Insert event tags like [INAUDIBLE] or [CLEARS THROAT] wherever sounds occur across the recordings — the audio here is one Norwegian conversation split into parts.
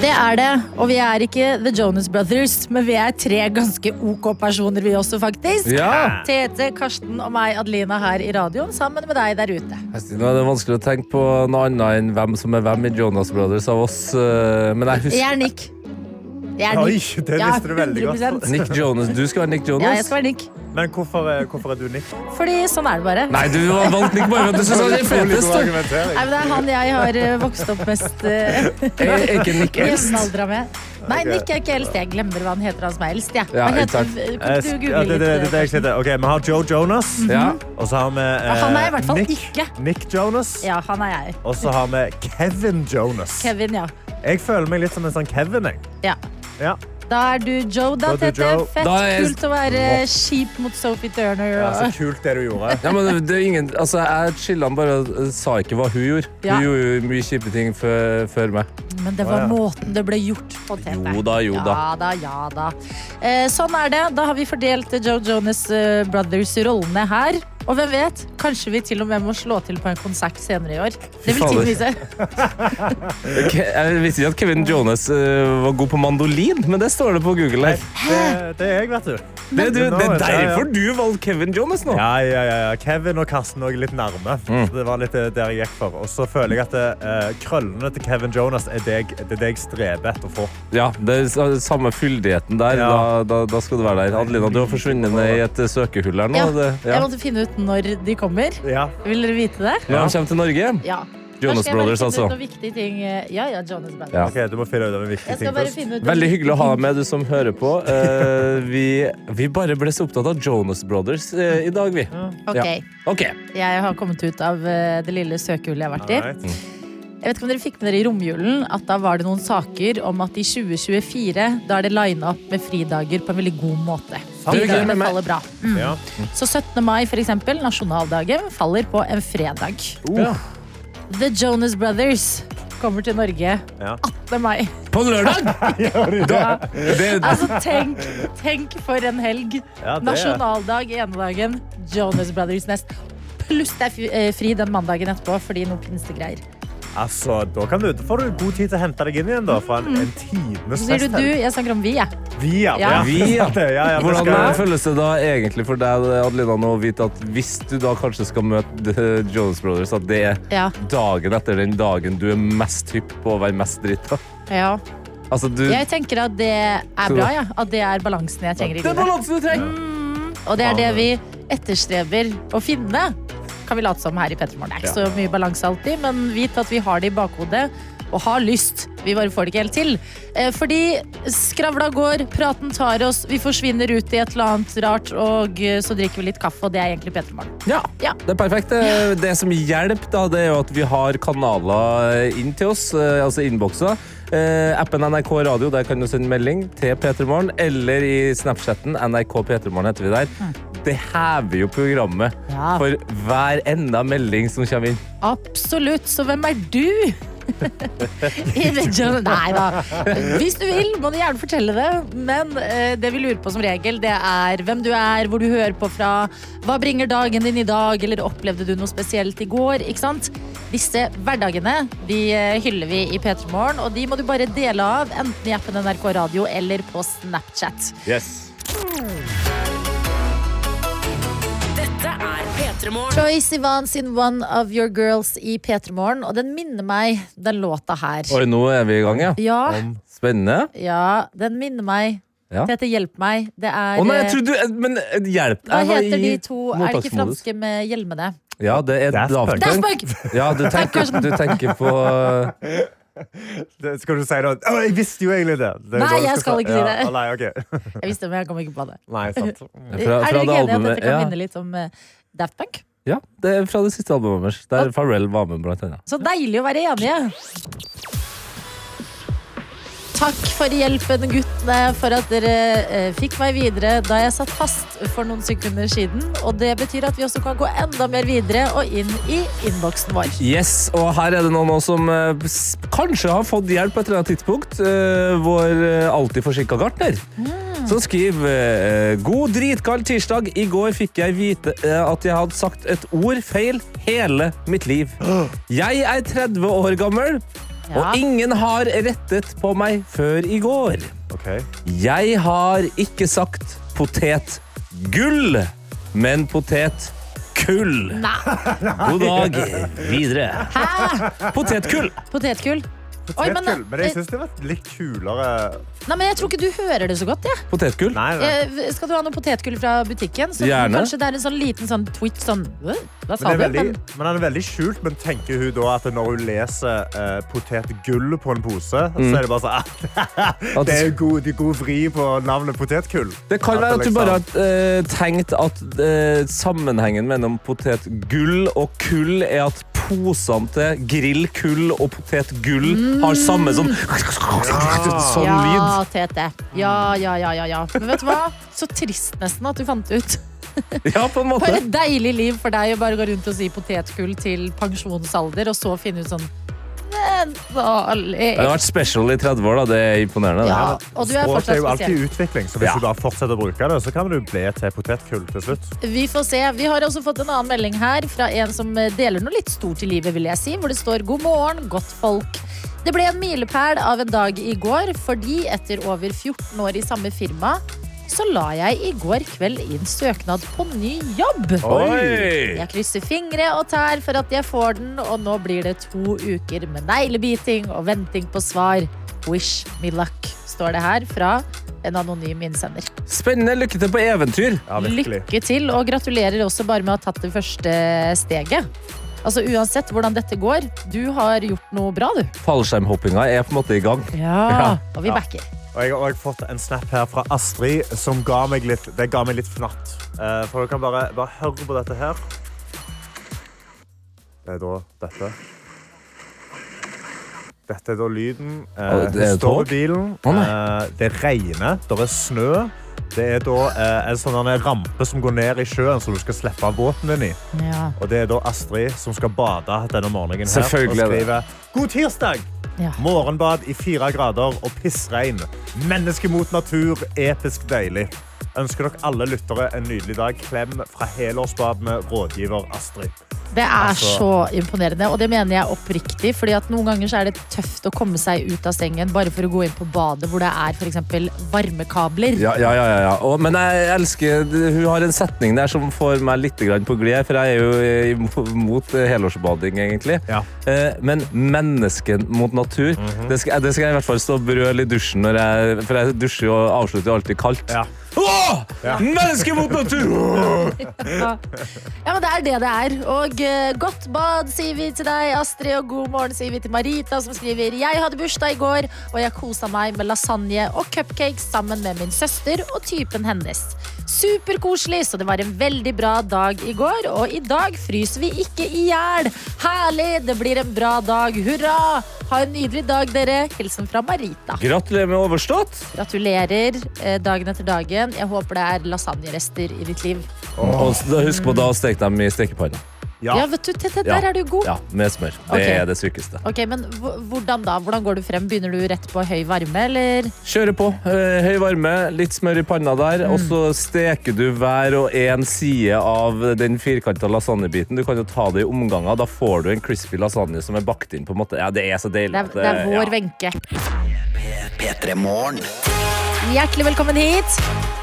Det er det, og vi er ikke The Jonas Brothers, men vi er tre ganske ok personer, vi også, faktisk. Ja! Tete, Karsten og meg, Adelina, her i radioen, sammen med deg der ute. Nå er det vanskelig å tenke på noe annet enn hvem som er hvem i Jonas Brothers av oss. eh, Men jeg Jeg er Nick. Jeg er Oi, det visste du veldig godt. Nick Jonas. Du skal være Nick Jonas? Ja, jeg skal være Nick. Men hvorfor, er- hvorfor er du Nick? Fordi sånn er det bare. Nei, du har valgt Nick bare for at du synes han er fetest. Nei, men det er han jeg har eh, vokst opp mest uh, [LAUGHS] Er er ikke Nick eldst? jevnaldra med. Nei, Ok. Nick er ikke eldst. Jeg glemmer hva han heter, han som er eldst. Ja. Ja, Hva heter, exakt. kan Eh, ikke du sk- google ja, det, det, det, det, jeg sitter. Ok, Vi har Joe Jonas, Ja. og så har vi eh, han er i hvert fall Nick, ikke. Nick Jonas. Ja, han er jeg. Og så har vi Kevin Jonas. Kevin, ja. Jeg føler meg litt som en sånn Kevin. Jeg. ja. Ja. Da er du Joe, da, Da er du Tete. Joe. Fett Da er- kult å være kjip mot Sophie Turner. Ja, så Og... kult det du gjorde. Ja, men det er ingen, altså, jeg chilla bare og eh, sa ikke hva hun gjorde. Ja. Hun gjorde jo mye kjipe ting før, før meg. Men det Å, var ja. måten det ble gjort på, Tete. Jo da, jo da. Ja da, ja da. Eh, sånn er det. Da har vi fordelt Joe Jonas eh, Brothers-rollene her. Og hvem vet, kanskje vi til og med må slå til på en konsert senere i år. Det vil tiden vise. [LAUGHS] Jeg visste ikke at Kevin Jonas eh, var god på mandolin, men det står det på Google her. Det, det er jeg, vet du. Det, er du, det er derfor du valgte Kevin Jonas nå. Ja, ja, ja, ja. Kevin og Karsten er litt nærme. Mm. Det var litt eh, der jeg gikk for. Og så føler jeg at eh, krøllene til Kevin Jonas er det, jeg- det er det jeg streber etter å få. Ja, det er samme fyldigheten der. Ja. Da, da, da skal du være der. Adelina, du har forsvunnet ned i et eh, søkehull her nå. Ja, Jeg måtte finne ut når de kommer. Ja. Vil dere vite det? Når han kommer til Norge. Ja. Jonas Brothers, altså. ut. Ja, ja, Jonas Brothers. Ja. Okay, Du må finne ut av en viktig ting først. Veldig hyggelig å ha med, du som hører på. Uh, [LAUGHS] vi, vi bare ble så opptatt av Jonas Brothers uh, i dag, vi. Okay. Ok, Ja. Ok. Jeg har kommet ut av uh, det lille søkehullet jeg har vært i. Alright. Jeg vet ikke om dere fikk med dere i romjulen at da var det noen saker om at i 2024 da er det lina opp med fridager på en veldig god måte. Fridagene faller bra. Mm. Ja. Så 17. mai, for eksempel, nasjonaldagen, faller på en fredag. Ja. The Jonas Brothers kommer til Norge Ja. 18. mai. På lørdag! [LAUGHS] ja. Altså, tenk, tenk for en helg. Ja, Nasjonaldag ene dagen, Jonas Brothers nest. Pluss det er fri- eh, fri den mandagen etterpå fordi noe pinsegreier. Altså, da, kan du, da får du god tid til å hente deg inn igjen da, fra en, en tidenes fest. sier du du, jeg snakker om vi, jeg. Vi, ja. Ja. Vi, [LAUGHS] ja. ja, ja Hvordan skal- føles det da egentlig for deg, Adelina, å vite at hvis du da kanskje skal møte The [LAUGHS] Jonas Brothers, at det er Ja. dagen etter den dagen du er mest hypp på å være mest dritt? da? ja. Altså, du, Jeg tenker at det er bra, ja. At det er balansen jeg trenger i det er livet. balansen du trenger! Og det er det vi etterstreber å finne. Kan vi late som her i Petremorgen. Det er ikke så mye balanse alltid, men vit at vi har det i bakhodet. Og har lyst. Vi bare får det ikke helt til. Eh, Fordi skravla går, praten tar oss, vi forsvinner ut i et eller annet rart, og eh, så drikker vi litt kaffe, og det er egentlig Petremorgen. Ja, Ja. det er perfekt. Det, det som hjelper, da, det er jo at vi har kanaler inn til oss, eh, altså innbokser. Eh, appen NRK Radio, der kan du sende melding til P3morgen, eller i Snapchatten. NRK P3morgen heter vi der. Det hever jo programmet Ja. for hver enda melding som kommer inn. Absolutt. Så hvem er du? Nei da. Hvis du vil, må du gjerne fortelle det. Men eh, det vi lurer på som regel, det er hvem du er, hvor du hører på fra. Hva bringer dagen din i dag, eller opplevde du noe spesielt i går? Ikke sant? Disse hverdagene de eh, hyller vi i P3 Morgen, og de må du bare dele av, enten i appen NRK Radio eller på Snapchat. Dette P3 Morgen. Troye Sivan sin One of Your Girls i P3 Morgen, og den minner meg den låta her. Oi, nå er vi i gang, ja. Ja, Spennende. ja, den minner meg. Ja. heter hjelp meg. Det er Å nei, jeg eh, trodde du Men eh, hjelp. Hva heter de to? Er det ikke franske med hjelmene? Ja, det er Daft Punk. Ja, du tenker, du tenker på Det, skal du si da? oh, jeg visste jo egentlig det. det Nei, jeg skal ikke si det. Ja, nei, okay. Jeg visste det, men jeg kom ikke på det. Nei, sant. fra, er dere det ikke enig i at dette kan Ja, minne litt om eh, Daft Punk? ja, det er fra det siste albumet deres, der Pharrell var med, blant annet. Så deilig å være enige! Takk for hjelpen, guttene, for at dere eh, fikk meg videre da jeg satt fast for noen sekunder siden. Og det betyr at vi også kan gå enda mer videre og inn i innboksen vår. Yes, og her er det noen også som eh, kanskje har fått hjelp på et eller annet tidspunkt. Eh, vår alltid forsinka gartner. Som skriver God dritkald tirsdag. I går fikk jeg vite at jeg hadde sagt et ord feil hele mitt liv. Jeg er 30 år gammel, Ja. og ingen har rettet på meg før i går. Okay. Jeg har ikke sagt potetgull, men potetkull. Nei, God dag videre. hæ? Potetkull. Potetgull? Men, Men jeg eh, syns det var litt kulere nei, men jeg tror ikke du hører det så godt. Ja. Potetgull. Nei, nei. Eh, Skal du ha noe potetgull fra butikken? Så Gjerne. Kanskje det er en sånn liten sånn twitch sånn «Hva? sa Men, du? veldig, Men, han er veldig skjult, men tenker hun da at når hun leser eh, potetgull på en pose, så er det bare sånn [LAUGHS] Det er jo god, de god vri på navnet potetgull. Det kan være at du liksom- bare har eh, tenkt at eh, sammenhengen mellom potetgull og kull er at til grillkull og potetgull har samme sånn, sånn ja, lyd. Tete. Ja, ja, ja, ja, ja. Men vet du hva? Så trist nesten at du fant det ut. [LAUGHS] Ja, på en For måte. et deilig liv for deg å bare gå rundt og si potetgull til pensjonsalder, og så finne ut sånn Men. Det har vært special i 30 år, da. Det er imponerende. det. Ja, og du er Språk er jo alltid i utvikling, så hvis Ja. du bare fortsetter å bruke det, så kan du bli til potetgull til slutt. Vi får se. Vi har også fått en annen melding her fra en som deler noe litt stort i livet, vil jeg si, hvor det står 'God morgen, godt folk'. Det ble en milepæl av en dag i går, fordi etter over 14 år i samme firma, så la jeg i går kveld inn søknad på ny jobb. Oi! Jeg krysser fingre og tær for at jeg får den, og nå blir det to uker med neglebiting og venting på svar. Wish me luck, står det her fra en anonym innsender. Spennende. Lykke til på eventyr. Ja. Lykke til, og gratulerer også bare med å ha tatt det første steget. Altså Uansett hvordan dette går, du har gjort noe bra, du. Fallskjermhoppinga er på en måte i gang. Ja, Og vi backer. Og jeg har også fått en snap her fra Astrid som ga meg litt, det ga meg litt fnatt. Eh, for dere kan bare, bare høre på dette her. Det er da dette. Dette er da lyden. Eh, det er står i bilen. Eh, det regner. Det er snø. Det er da eh, en sånn rampe som går ned i sjøen, som du skal slippe av båten din i. Ja. Og det er da Astrid som skal bade denne morgenen her. Er Og skrive skriver God tirsdag! Ja. Morgenbad i fire grader og pissregn. Menneske mot natur, episk deilig. Ønsker dere alle lyttere en nydelig dag. Klem fra helårsbad med rådgiver Astrid. Det er Altså- så imponerende, og det mener jeg oppriktig. fordi at Noen ganger så er det tøft å komme seg ut av sengen bare for å gå inn på badet hvor det er for eksempel varmekabler. Ja, ja, ja, ja, ja. Og, men jeg elsker Hun har en setning der som får meg litt på gled, for jeg er jo eh, imot helårsbading, egentlig. Ja. Eh, Men mennesken mot natur, det, skal, det skal jeg i hvert fall stå og brøle i dusjen, når jeg, for jeg dusjer jo og avslutter alltid kaldt. Ja. Åh! Ja. Menneske mot natur! [LAUGHS] Ja. ja, men det er det det er. Og uh, godt bad sier vi til deg, Astrid, og god morgen sier vi til Marita, som skriver Jeg hadde bursdag i går, og jeg kosa meg med lasagne og cupcakes sammen med min søster og typen hennes. Superkoselig, så det var en veldig bra dag i går, og i dag fryser vi ikke i hjel. Herlig, det blir en bra dag. Hurra! Ha en nydelig dag, dere. Hilsen fra Marita. Gratulerer med overstått. Gratulerer eh, dagen etter dagen. Jeg håper det er lasagnerester i ditt liv. Og da husk på da å steke dem i stekepanna. Ja. Ja, vet du, Tete, der Ja. er du god. Ja, med smør. Det okay. er det sykeste. Ok, men hvordan da? Hvordan går du frem? Begynner du rett på høy varme, eller? Kjøre på. eh, Høy varme, litt smør i panna der, og så steker du hver og en side av den firkanta lasagnebiten. Du kan jo ta det i omganger. Da får du en crispy lasagne som er bakt inn. på en måte. Ja, Det er så deilig. Det er, det er vår ja. Wenche. P3 Hjertelig velkommen hit.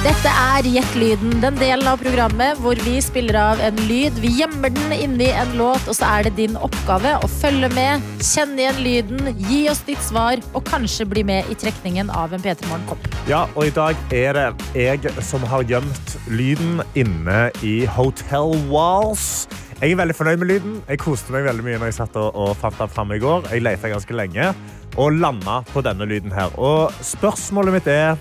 Dette er Gjett lyden, den delen av programmet hvor vi spiller av en lyd. Vi gjemmer den inni en låt, og så er det din oppgave å følge med, kjenne igjen lyden, gi oss ditt svar, og kanskje bli med i trekningen av en P3 Morgen-kopp. Ja, og i dag er det jeg som har gjemt lyden inne i Hotel Walls. Jeg er veldig fornøyd med lyden. Jeg koste meg veldig mye når jeg satt og, fant den fram i går. Jeg lette ganske lenge og landa på denne lyden her. Og spørsmålet mitt er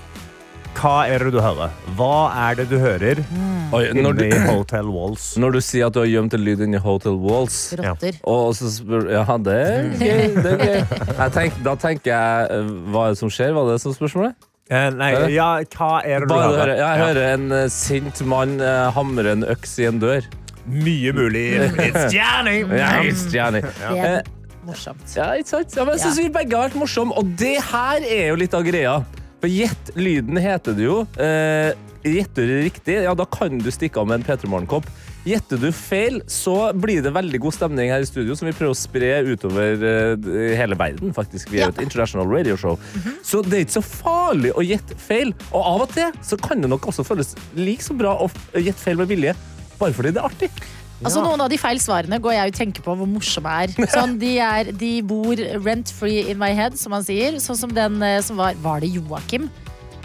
Hva er det du hører? Hva er det du hører mm. inni du, Hotel Walls? [CLEARS THROAT] når du sier at du har gjemt en lyd inni Hotel Walls Rotter. Og så spør Ja, det er gøy. Det er gøy. [LAUGHS] Jeg tenk, da tenker jeg eh, Hva er det som skjer? Var det som spørsmålet? Eh, nei, ja, hva er det du Bare hører? hører. Jeg Ja. hører en uh, sint mann uh, hamre en øks i en dør. Mye mulig. It's Johnny! yeah, it's Johnny. Det er morsomt. Ja, ikke sant? Ja, men jeg synes vi begge har vært morsomme, og det her er jo litt av greia. For gjett lyden heter det jo. Eh, gjetter du riktig, ja, da kan du stikke av med en P3 Morgen-kopp. Gjetter du feil, så blir det veldig god stemning her i studio, som vi prøver å spre utover uh, hele verden. faktisk. Vi er jo et international radio show. Så det er ikke så farlig å gjette feil. Og av og til så kan det nok også føles like så bra å gjette feil med vilje, bare fordi det er artig. Altså Noen av de feil svarene går jeg og tenker på hvor morsomme er. [LAUGHS] Sånn, de, er de bor rent free in my head, som man sier. Sånn som den eh, som var Var det Joakim?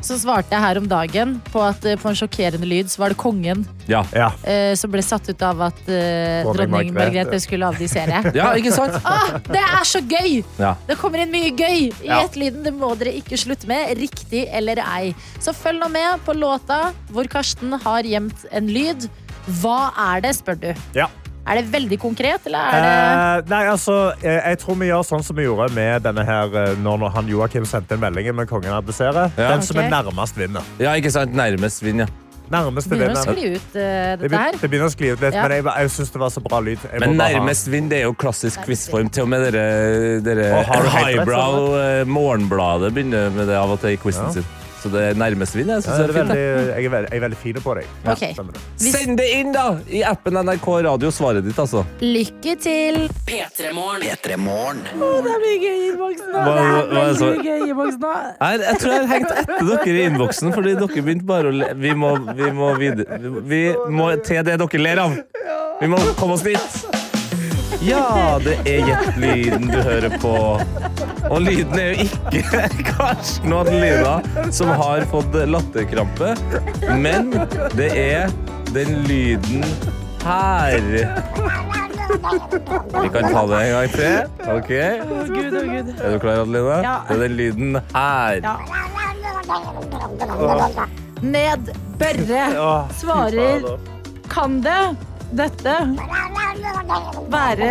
Så svarte jeg her om dagen på at eh, på en sjokkerende lyd så var det kongen Ja. Ja. eh, som ble satt ut av at eh, Dronning dronning Margrethe. Margrethe skulle avdisere. [LAUGHS] ja, ikke sant? Ah, det er så gøy! Ja. Det kommer inn mye gøy i Ja. Gjett-lyden. Det må dere ikke slutte med, riktig eller ei. Så følg nå med på låta hvor Karsten har gjemt en lyd. Hva er det, spør du? Ja. Er det veldig konkret, eller er det Eh, nei, altså, jeg, jeg tror vi gjør sånn som vi gjorde med denne her eh, når når han Joakim sendte en melding med kongen abdiserer. Ja. Den som er nærmest, vinner. ja, ikke sant? Nærmest vinner, ja. Det Begynner å skli ut uh, Det dette her. det begynner å skli ut litt, Ja. men jeg, jeg syns det var så bra lyd. Jeg Men nærmest vind det er jo klassisk quizform. Til og med dere, dere highbrow Morgenbladet begynner med det av og til i quizen Ja. sin. Så det er nærmest vinn. Jeg Ja, synes det det er er fint. veldig, jeg, er veldig, jeg er veldig fin på deg. Ja. Okay. det. Hvis- Send det inn, da! I appen NRK Radio. Svaret ditt, altså. Lykke til! P3 Morgen. P3 Morgen. Det er mye gøy i innboksen nå. Hva- Det er veldig gøy i innboksen nå. Jeg, jeg tror jeg har hengt etter dere i innboksen, fordi dere begynte bare å le. Vi må, vi må videre. Vi må til det dere ler av. Vi må komme oss dit. Ja, det er Gjett-lyden du hører på. Og lyden er jo ikke Karsten og Adelina som har fått latterkrampe, men det er den lyden her. Vi kan ta det en gang til. Ok? Å, Gud, å, Gud. Er du klar, Adelina? Ja. Det er den lyden her. Ja. Ned Børre svarer. Kan det dette være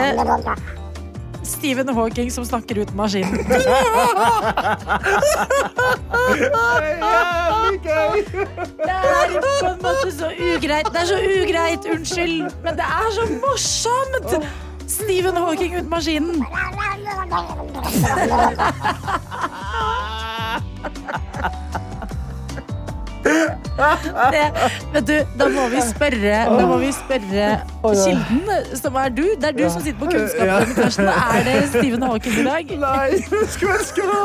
Stephen Hawking som snakker ut maskinen? [LAUGHS] Det er på en måte så ugreit. Det er så ugreit, unnskyld, men det er så morsomt! Stephen Hawking ut maskinen. [LAUGHS] [LAUGHS] Det, vet du, da må vi spørre, da må vi spørre kilden, som er du. Det er du som sitter på kunnskapen. Karsten. Er det Stephen Hawking i dag? Nei, skulle ønske det var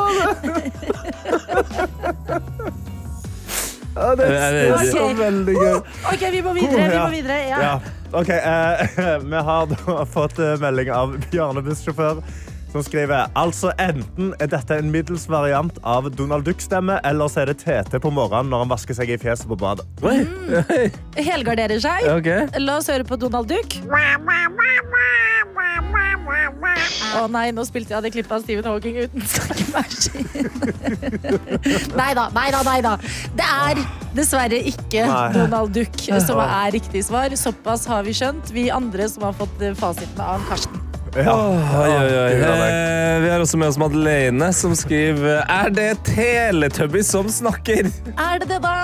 [LAUGHS] det. Ja, det er så veldig gøy. Ok, vi må videre. vi må videre ja. Ja. Okay, eh, [LAUGHS] Vi har da fått eh, melding av Bjarne bussjåfør. Som skriver altså enten er dette en middels variant av Donald Duck-stemme, eller så er det Tete på morgenen når han vasker seg i fjeset på badet. Mm. Helgarderer seg. Okay. La oss høre på Donald Duck. Å nei, nå spilte jeg det klippet av Stephen Hawking uten snakkemaskin. nei da, nei da, nei da. Det er dessverre ikke Nei. Donald Duck som er riktig svar. Såpass har vi skjønt, vi andre som har fått eh, fasiten av Karsten. Ja. Oi, oi, oi. Eh, vi har også med oss Madeleine, som skriver Er det Teletubbies som snakker? Er det det, da?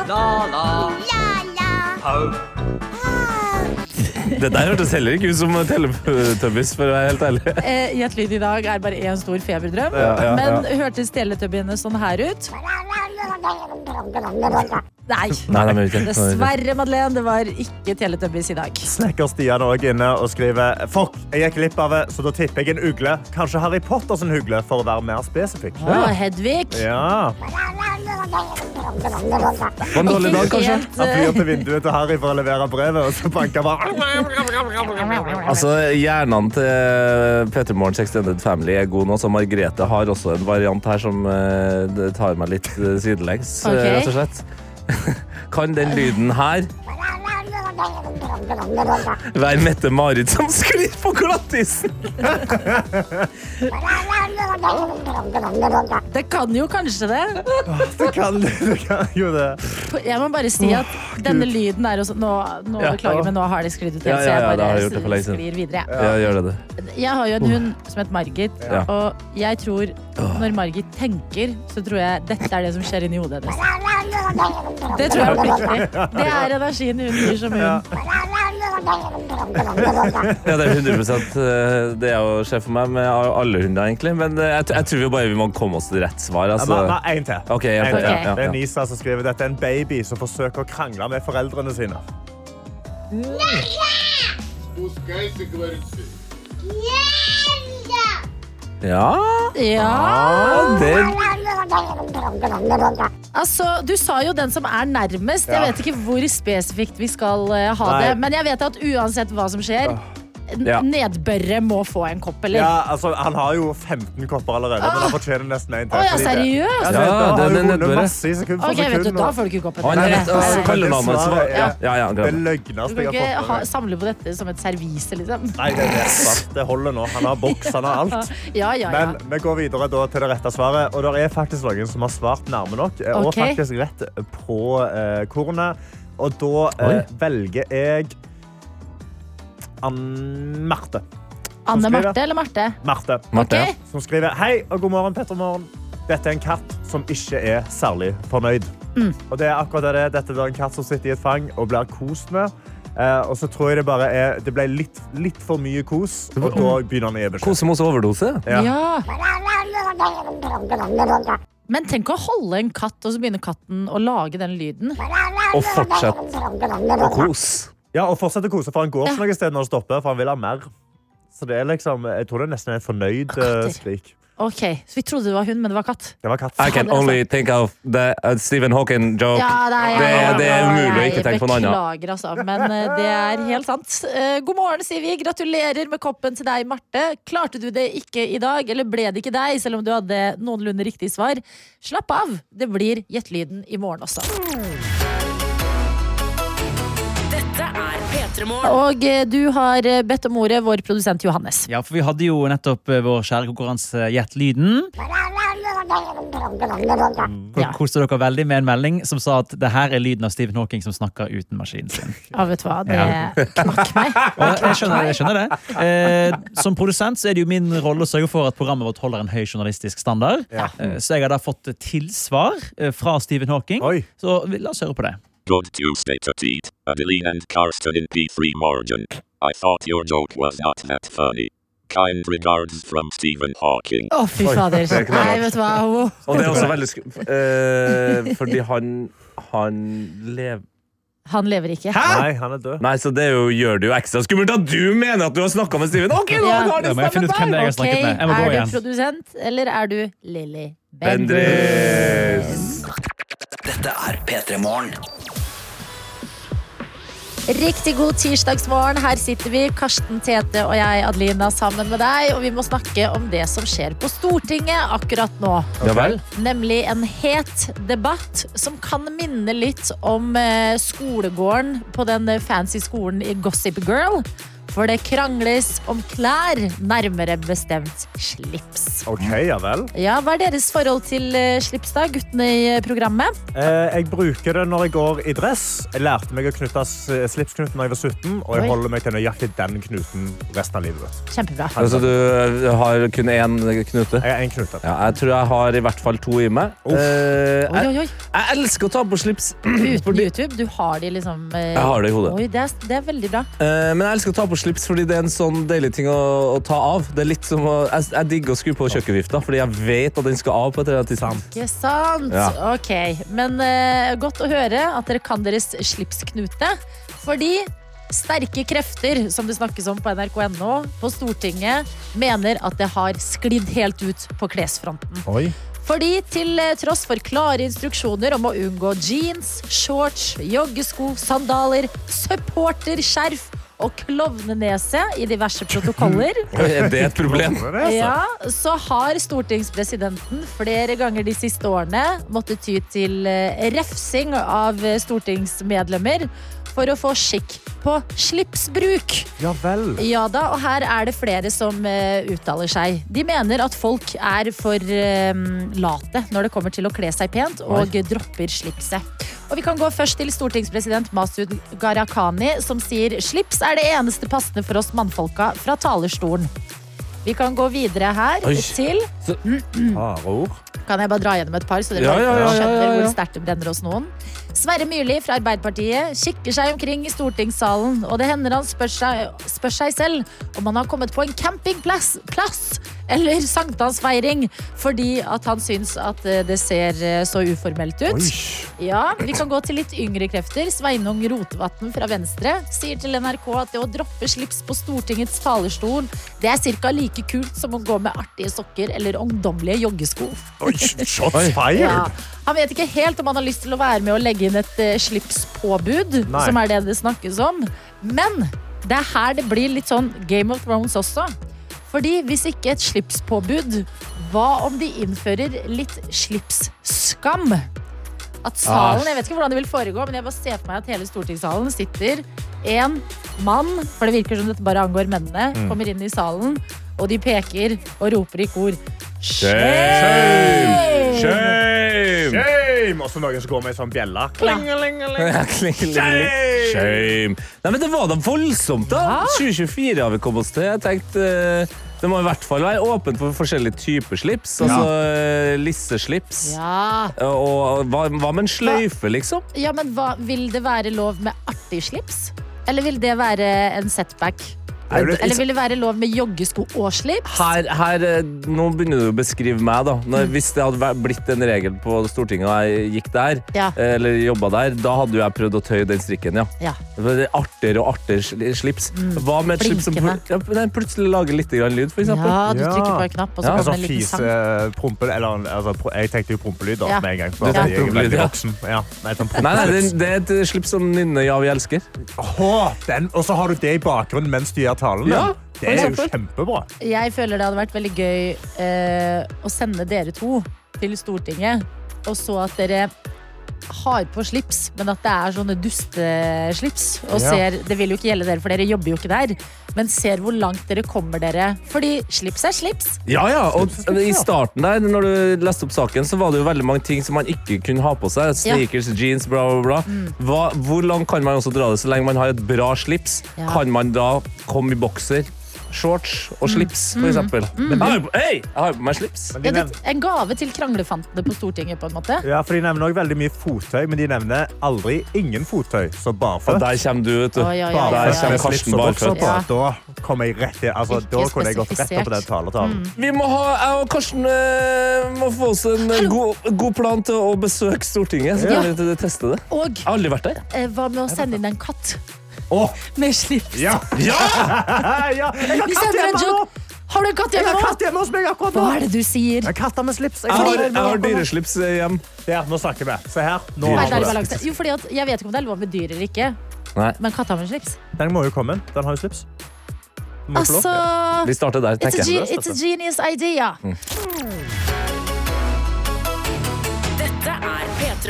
Det der hørtes heller ikke ut som Teletubbies, for å være helt ærlig. Eh, Gjett lyd i dag er bare én stor feberdrøm. Ja, ja, Men hørtes teletubbiene sånn her ut? Nei. Nei, ikke. Dessverre, Madeleine. Det var ikke Teletubbies i dag. Snekker Stian òg inne og skriver Fuck, jeg gikk glipp av det, så da tipper jeg en ugle. Kanskje Harry Potter sin ugle, for å være mer spesifikk. Ja, Hedvig. Ja. Var en dårlig dag, kanskje? Han eh, flyr til vinduet til Harry for å levere brevet, og så banker bare Altså, Hjernene til Peter Morgens Extended Family er god nå, så Margrethe har også en variant her som eh, tar meg litt eh, sidelengs, okay. Rett og slett. [LAUGHS] Kan den lyden her Vær Mette-Marit som sklir på glattisen! Det kan jo kanskje det. Det kan, det kan jo det. Jeg må bare si at denne lyden er også Nå, nå Ja. beklager, men nå har det sklidd ut Ja, så ja, ja, så jeg bare jeg sklir videre. Ja, gjør det det. Jeg har jo en hund som heter Margit, Ja. og jeg tror når Margit tenker, så tror jeg dette er det som skjer inni hodet hennes. [LAUGHS] Det tror jeg oppriktig. Det er energien hun gir som hund. Ja. ja, det er 100 eh, det jeg skjer for meg med alle hunder, egentlig. Men eh, jeg, jeg tror vi bare må komme oss til rett svar. Altså. Nei, én til. Okay, en til. Okay. Det er Nisa som skriver dette er en baby som forsøker å krangle med foreldrene sine. Ja. Ja. ja. Det altså Du sa jo den som er nærmest. Jeg vet ikke hvor spesifikt vi skal eh, ha det. Men jeg vet at uansett hva som skjer, Ja. nedbørre må få en kopp, eller? Ja, altså, han har jo 15 kopper allerede, men han fortjener nesten en til. Oh, ja, seriøst? Ja, Ja, det, det har den er nedbørre. nedbøret. masse i sekund for Ok, vet du. Da får du ikke koppen. Han. Ja, ja, Det løgneste Du jeg kan har ikke fått ha, samle på dette som et servise, liksom. Nei, det er sant. Det holder nå. Han har boks, han har alt. [LAUGHS] Ja, ja, ja. Men vi går videre da til det rette svaret. Og det er faktisk noen som har svart nærme nok, eh, og okay. faktisk rett på eh, kornet. Og da eh, velger jeg Ann Marte. Anne Marte eller Marte? Marte. Marte, Okay. Som skriver Hei og god morgen, Petter Morgen. Dette er en katt som ikke er særlig fornøyd. Mm. Og det er akkurat det. det. Dette er en katt som sitter i et fang og blir kost med. Eh, og så tror jeg det bare er Det ble litt, litt for mye kos, og da begynner han å gi beskjed. Kosemos overdose. Ja. Ja. Men tenk å holde en katt, og så begynner katten å lage den lyden. Og fortsett å kose. Ja, og fortsette å kose, for han går ikke noe sted når han stopper, for han vil ha mer. Så det er liksom, jeg tror det er nesten en et fornøyd eh, skrik. Ok, Så vi trodde det var hund, men det var katt. Det var katt. I can only think of the uh, Stephen Hawking joke. Ja, det, er, det er umulig å ikke tenke på noe annet. Beklager, altså. Men eh, det er helt sant. Eh, God morgen, sier vi. Gratulerer med koppen til deg, Marte. Klarte du det ikke i dag, eller ble det ikke deg, selv om du hadde noenlunde riktig svar? Slapp av. Det blir Gjettelyden i morgen også. Og eh, du har eh, bedt om ordet, vår produsent Johannes. Ja, for vi hadde jo nettopp eh, vår kjære konkurranse Gjett lyden. Ja. Koste dere veldig med en melding som sa at det her er lyden av Stephen Hawking som snakker uten maskinen sin. Ja, vet du hva, det knakk meg. [LAUGHS] Og jeg skjønner, jeg skjønner det. Eh, som produsent så er det jo min rolle å sørge for at programmet vårt holder en høy journalistisk standard. Ja. Så jeg har da fått tilsvar fra Stephen Hawking. Oi. Så la oss høre på det. Good Tuesday to Teet, Adeline and Karsten in P3 Morgan. I thought your joke was not that funny. Kind regards from Stephen Hawking. Å, fy Oi, fader. det er. Nei, vet du hva. Wow. Og det er også veldig sku... eh, fordi han, han lever Han lever ikke. Hæ?! Nei, han er død. Nei, så det er jo, gjør det jo ekstra skummelt at du mener at du har snakka med Steven. Ok, nå Ja. har Ja, det må jeg finne ut hvem det er jeg har Ok, snakket med. Jeg må gå er du igjen. produsent, eller er du Lilly Bendriss? Bendriss. Dette er P3 Morgen. Riktig god tirsdagsmorgen. Her sitter vi, Karsten Tete og jeg, Adelina, sammen med deg. Og vi må snakke om det som skjer på Stortinget akkurat nå. Ja vel? Nemlig en het debatt som kan minne litt om eh, skolegården på den fancy skolen i Gossip Girl. For det krangles om klær, nærmere bestemt slips. OK, ja vel. Ja, Hva er deres forhold til eh, slips, da, guttene i eh, programmet? Eh, jeg bruker det når jeg går i dress. Jeg lærte meg å knytte slipsknuten da jeg var 17, og jeg Oi. holder meg til nøyaktig den knuten resten av livet. Kjempebra. Altså, du har kun én knute? Jeg har én knute. Ja, jeg tror jeg har i hvert fall to i meg. Eh, Oi, jeg, oi, oi. jeg elsker å ta på slips, [CLEARS THROAT] Uten YouTube. Du har de liksom eh, Jeg har det i hodet. Oi, det er, det er veldig bra. Eh, men jeg elsker å ta på slips fordi det er en sånn deilig ting å, å ta av. Det er litt som å, jeg, jeg digger å skru på kjøkkenvifta, fordi jeg vet at den skal av på et eller annet tidspunkt. Ikke sant? Ja. Ok, Men eh, godt å høre at dere kan deres slipsknute. Fordi sterke krefter, som det snakkes om på nrk.no, på Stortinget, mener at det har sklidd helt ut på klesfronten. Oi. Fordi til eh, tross for klare instruksjoner om å unngå jeans, shorts, joggesko, sandaler, supporterskjerf og klovnenese i diverse protokoller. [LAUGHS] Er det et problem? Ja, så har stortingspresidenten flere ganger de siste årene måttet ty til eh, refsing av eh, stortingsmedlemmer for å få skikk på slipsbruk. Ja vel. Ja da, og her er det flere som uh, uttaler seg. De mener at folk er for uh, late når det kommer til å kle seg pent, og dropper slipset. Og vi kan gå først til stortingspresident Masud Gharahkhani, som sier slips er det eneste passende for oss mannfolka fra talerstolen. Vi kan gå videre her Oi. til ord. Kan jeg bare dra gjennom et par, så dere Ja, ja, ja, ja, skjønner hvor sterkt det brenner hos noen? Sverre Myrli fra Arbeiderpartiet kikker seg omkring i stortingssalen, og det hender han spør seg, spør seg selv om han har kommet på en campingplass plass, eller sankthansfeiring, fordi at han syns at eh, det ser eh, så uformelt ut. Ja, Vi kan gå til litt yngre krefter. Sveinung Rotevatn fra Venstre sier til NRK at det å droppe slips på Stortingets talerstol, det er ca. like kult som å gå med artige sokker eller ungdommelige joggesko. Oi, shots Ja. Han vet ikke helt om han har lyst til å være med og legge inn et eh, slipspåbud, Nei. som er det det snakkes om. Men det er her det blir litt sånn Game of Thrones også. Fordi hvis ikke et slipspåbud, hva om de innfører litt slipsskam? At salen, Jeg vet ikke hvordan det vil foregå, men jeg bare ser for meg at hele stortingssalen sitter. En mann, for det virker som dette bare angår mennene, kommer inn i salen, og de peker og roper i kor. Shame! Shame! Shame! Og så noen som går med ei sånn bjelle. Ja. Shame. Nei, men det var da voldsomt, da. 2024 har vi kommet oss til. Jeg tenkte eh, det må i hvert fall være åpent for forskjellige typer slips. Altså eh, lisseslips. Ja. Og hva, hva med en sløyfe, liksom? Ja, men hva, Vil det være lov med artig slips? Eller vil det være en setback? Er Eller vil det være lov med joggesko og slips? Her, her, eh, nå begynner du å beskrive meg, da. Mm. Når, hvis det hadde blitt en regel på Stortinget og jeg gikk der, Ja. eh, eller jobba der, da hadde jeg prøvd å tøye den strikken, ja. Ja. Det er Artigere og artigere slips. slips. Hva med et slips som ja, nei, plutselig lager litt grann lyd, for eksempel? ja, du trykker på en knapp, og så Ja, kommer sånn det en liten sang. Prompe, eller altså, Jeg tenkte jo prompelyd da, Ja. med en gang. For ja. jeg er prompelyd, veldig ja. voksen. Ja, nei, sånn Nei, nei, det, det er et slips som nynner Ja, vi elsker. Oh, den, og så har du det i bakgrunnen mens du gjør talen. Ja, det er jo kjempebra. Jeg føler det hadde vært veldig gøy eh, å sende dere to til Stortinget, og så at dere har på slips, men at det er sånne dusteslips. Og Ja. ser, det vil jo ikke gjelde dere, for dere jobber jo ikke der, men ser hvor langt dere kommer dere. Fordi slips er slips. Ja, ja, og I starten der, når du leste opp saken, så var det jo veldig mange ting som man ikke kunne ha på seg. Sneakers, jeans, bla, bla, bla. Hva, hvor langt kan man også dra det? Så lenge man har et bra slips, Ja. kan man da komme i bokser, shorts og slips, for eksempel. Jeg har jo på, hei, jeg har jo på meg slips. Men Ja, de det, nevner, en gave til kranglefantene på Stortinget, på en måte. ja, for de nevner også veldig mye fottøy, men de nevner aldri ingen fottøy. Så Og barføtt. der kommer du, vet du. Oi, oi, oi, oi, Der oi. kommer Karsten barføtt. Ja. Da kommer jeg rett i altså, Ikke Da kunne jeg gått rett opp på den taletalen. Vi må ha, jeg og Karsten eh, må få oss en eh, god, god plan til å besøke Stortinget. Så Ja. kan vi teste det. Og Jeg har aldri vært der. eh, hva med å sende inn en katt Åh, med slips? ja! ja! [LAUGHS] ja! Jeg har katt hjemme nå! Har du katt hjemme katt hjemme hos meg akkurat nå! Hva er det du sier? Jeg har katter med slips. Jeg har, jeg har dyreslips eh, hjem. Ja, nå snakker vi. Se her. Nå har er vi det. Jo, fordi at Jeg vet ikke om det er lov med dyr eller ikke, Nei, men katt har med slips. Den må jo komme. Den har jo slips. Altså vi starter der, It's a, it's a genius idea. Dette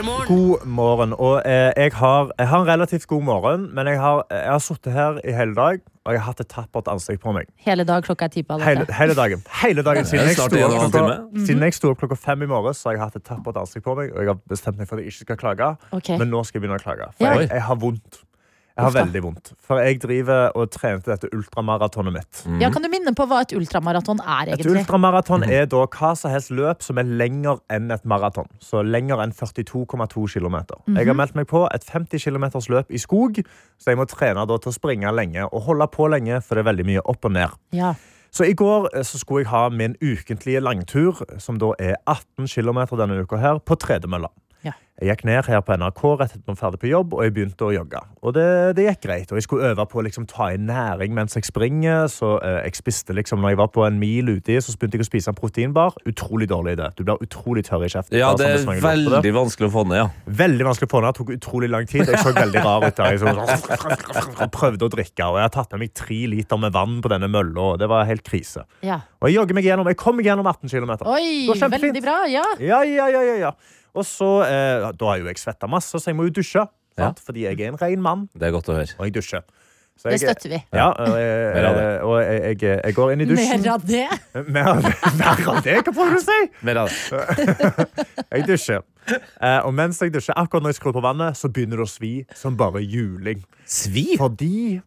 God morgen. Og eh, jeg, har, jeg har en relativt god morgen, men jeg har, jeg har sittet her i hele dag, og jeg har hatt et tappert ansikt på meg. Hele dag klokka er ti på alle. Hele, hele dagen. Hele dagen siden, jeg sto opp klokka, siden jeg sto opp klokka fem i morges, så har jeg hatt et tappert ansikt på meg, og jeg har bestemt meg for at jeg ikke skal klage. okay. Men nå skal jeg begynne å klage. For Ja. jeg, jeg har vondt. Jeg har Uff veldig vondt. For jeg driver og trener dette ultramaratonet mitt. Ja, kan du minne på hva et ultramaraton er, egentlig? Et ultramaraton er da hva som helst løp som er lenger enn et maraton. Så lenger enn 42,2 km. Jeg har meldt meg på et 50 km løp i skog, så jeg må trene da til å springe lenge og holde på lenge, for det er veldig mye opp og ned. Ja. Så i går eh, så skulle jeg ha min ukentlige langtur, som da er 18 km denne uka her, på tredemølla. Ja. Jeg gikk ned her på NRK rett etter at jeg ferdig på jobb, og jeg begynte å jogge. Og det, det gikk greit. Og jeg skulle øve på å liksom, ta inn næring mens jeg springer. Så eh, jeg spiste liksom, når jeg var på en mil uti, så begynte jeg å spise en proteinbar. Utrolig dårlig idé. Du blir utrolig tørr i kjeften. Ja, det er sånn, veldig det. vanskelig å få ned, ja. Veldig vanskelig å få ned. Det tok utrolig lang tid. Jeg så veldig rar ut der. Jeg så, prøvde å drikke, og jeg har tatt med meg tre liter med vann på denne mølla. og Det var helt krise. Ja. Og jeg jogger meg gjennom. Jeg kom meg gjennom 18 km. Oi, veldig bra. Ja. Ja, ja, ja, ja, ja. Og så, eh, Da har jo jeg svetta masse, så jeg må jo dusje. Ja. Fordi jeg er en ren mann, Det er godt å høre. og jeg dusjer. Så Det støtter vi. Ja, og jeg, av det. og jeg, jeg, jeg går inn i dusjen. Mer av det. Mer av det? [LAUGHS] Mer av det? Hva prøver du å si? Mer av det. [LAUGHS] Jeg dusjer. Eh, og mens jeg dusjer, akkurat når jeg skrur på vannet, så begynner det å svi som bare juling. Svi? Fordi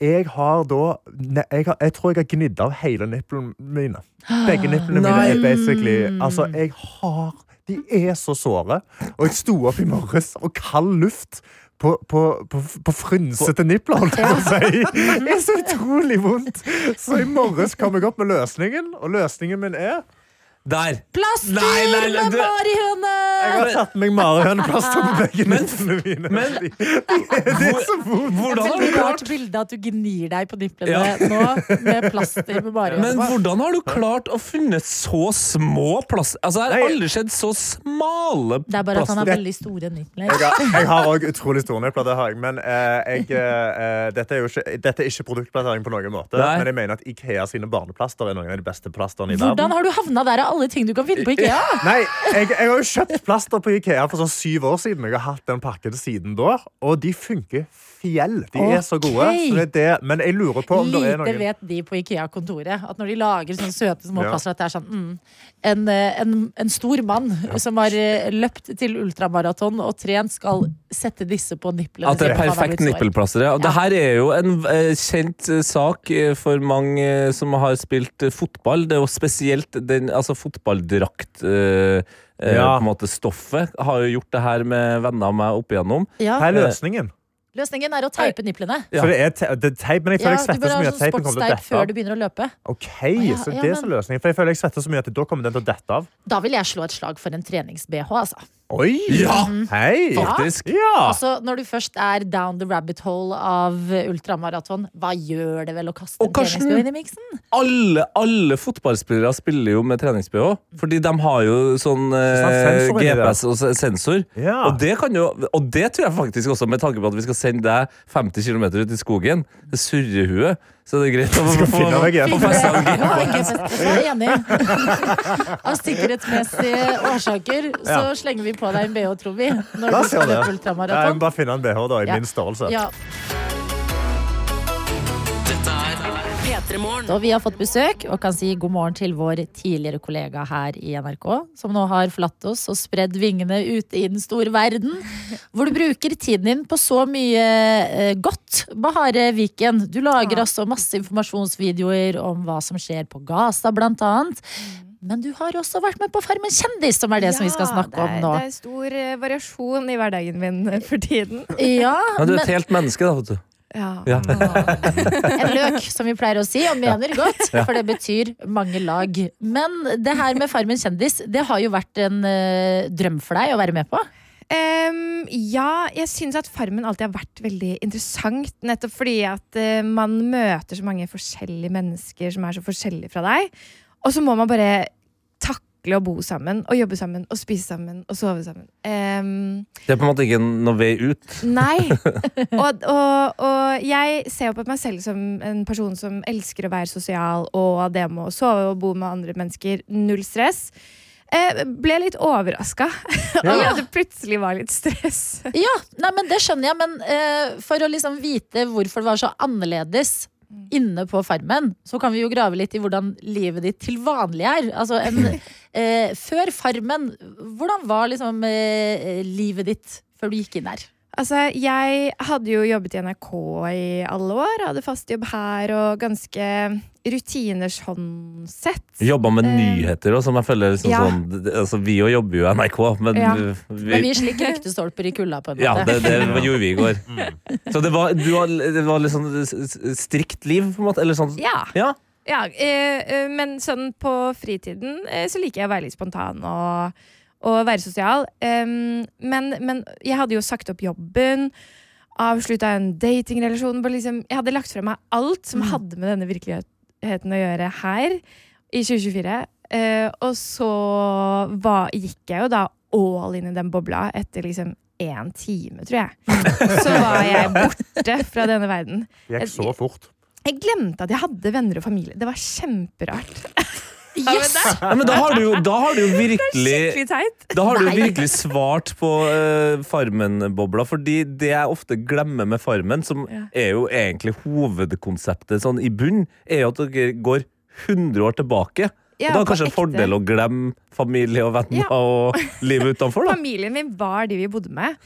jeg har da Jeg, har, jeg tror jeg har gnidd av hele nipplene mine. Begge nipplene mine er basically Altså, jeg har De er så såre. Og jeg sto opp i morges, og kald luft på, på, på, på frynsete nipler, holdt jeg på å si. Det er så utrolig vondt. Så i morges kom jeg opp med løsningen, og løsningen min er Der! Plaster Nei, nei, nei, med marihøne! Jeg har tatt meg marihøneplaster på begge niplene mine. men- De- det er så vondt. Hvordan har du klart bilde at du gnir deg på nipplene Ja. nå med plaster med marihøne Men hvordan har du klart å funne så små plaster? Altså, Jeg har aldri sett så smale plaster. Det er bare at han har veldig store nipler. Jeg har, òg utrolig store nipler, det har jeg. Men eh, jeg, eh, dette, er jo ikke, dette er ikke produktplassering på noen måte. Nei. Men jeg mener at Ikea sine barneplaster er noen av de beste plasterne i Hvordan har du havna der alle ting du kan finne på IKEA? [LAUGHS] Nei, jeg, jeg har jo kjøpt plaster på Ikea for sånn syv år siden. Jeg har hatt den pakken siden da, og de funker fjell. De er så gode. Så det er det. Men jeg lurer på om det er noen Lite vet de på IKEA-kontoret. At når de lager sånne søte små Ja. at det er sånn mm, en, eh, en, en stor mann som har eh, løpt til ultramaraton og trent, skal sette disse på nipplene. At det er perfekt nippelplaster. Ja. Det her er jo en eh, kjent sak for mange som har spilt fotball. Det er jo spesielt den altså fotballdrakt eh, eh, Ja. på en måte stoffet. Har jo gjort det her med venner av meg opp igjennom. Ja. Her er løsningen? Løsningen er å teipe niplene. Ja. For det er, te det er teip, men jeg føler Ja, jeg svetter så mye at sånn teipen kommer til å dette før av. du begynner å løpe. Ok, ja, så det er så løsningen. For jeg føler jeg svetter så mye at da kommer den til å dette av. Da vil jeg slå et slag for en trenings-BH. Altså. Oi! Ja! Hei! Faktisk. Ja! altså, når du først er down the rabbit hole av ultramaraton, hva gjør det vel å kaste Og en Karsten- treningsbh inn i miksen? Alle, alle fotballspillere spiller jo med trenings-BH. Fordi de har jo sånn eh, GPS og sensor. Ja. Og, det kan jo, og det tror jeg faktisk også, med tanke på at vi skal sende deg 50 km ut i skogen, det surrehuet, så det er greit å finne få festa en Ja, jeg er enig. [LAUGHS] Av sikkerhetsmessige årsaker så Ja. slenger vi på deg en BH, tror vi. Når La du oss skal gjøre løpe ultramaraton. må bare finne en BH da, i Ja. min størrelse. Ja, og vi har fått besøk og kan si god morgen til vår tidligere kollega her i NRK, som nå har forlatt oss og spredd vingene ute i den store verden. Hvor du bruker tiden din på så mye eh, godt. Bahare Viken, du lager altså masse informasjonsvideoer om hva som skjer på Gaza, blant annet. Men du har også vært med på Farmen kjendis, som er det som vi skal snakke er, om nå. Det er stor eh, variasjon i hverdagen min eh, for tiden. Ja, men du er et helt menneske, da, vet du. Ja. En løk, som vi pleier å si, og mener godt, for det betyr mange lag. Men det her med Farmen kjendis, det har jo vært en eh, drøm for deg å være med på. Um, ja, jeg syns at Farmen alltid har vært veldig interessant. Nettopp fordi at eh, man møter så mange forskjellige mennesker som er så forskjellige fra deg. Og så må man bare takle å bo sammen og jobbe sammen og spise sammen og sove sammen. Um, Det er på en måte ikke noe vei ut. Nei. [LAUGHS] Og, og, og jeg ser jo på meg selv som en person som elsker å være sosial, og det med å sove og bo med andre mennesker. Null stress. Eh, ble litt overraska over at det plutselig var litt stress. Ja, nei, men Det skjønner jeg, men eh, for å liksom vite hvorfor det var så annerledes inne på Farmen, så kan vi jo grave litt i hvordan livet ditt til vanlig er. Altså, en, [LAUGHS] eh, før Farmen, hvordan var liksom eh, livet ditt før du gikk inn der? Altså, jeg hadde jo jobbet i NRK i alle år. Hadde fast jobb her og ganske rutiner sånn sett. Jobba med Eh, nyheter òg, som jeg føler liksom ja. sånn altså, Vi jo jobber jo i NRK, men Ja. Men vi, vi slik ryktestolper i kulda, på en måte. Ja, det, det [LAUGHS] gjorde vi i går. Så det var, du var, det var litt sånn strikt liv, på en måte? Eller sånn Ja. Ja. Ja, eh, eh, men sånn på fritiden eh, så liker jeg å være litt spontan og, og være sosial. Um, men, men jeg hadde jo sagt opp jobben. Avslutta en datingrelasjon. Liksom, jeg hadde lagt fra meg alt som hadde med denne virkeligheten å gjøre her i 2024. Uh, og så var, gikk jeg jo da all in i den bobla etter liksom én time, tror jeg. [LAUGHS] Så var jeg borte fra denne verden. Det gikk så fort. Jeg glemte at jeg hadde venner og familie. Det var kjemperart. Yes! Ja, men da har du jo, da har du jo [LAUGHS] virkelig Da har du jo virkelig svart på uh, Farmen-bobla, fordi det jeg ofte glemmer med Farmen, som Ja. er jo egentlig hovedkonseptet sånn i bunn, er jo at dere går 100 år tilbake. Ja, og da er det kanskje en fordel å glemme familie og venner Ja. og livet utenfor, da. Familien min var de vi bodde med.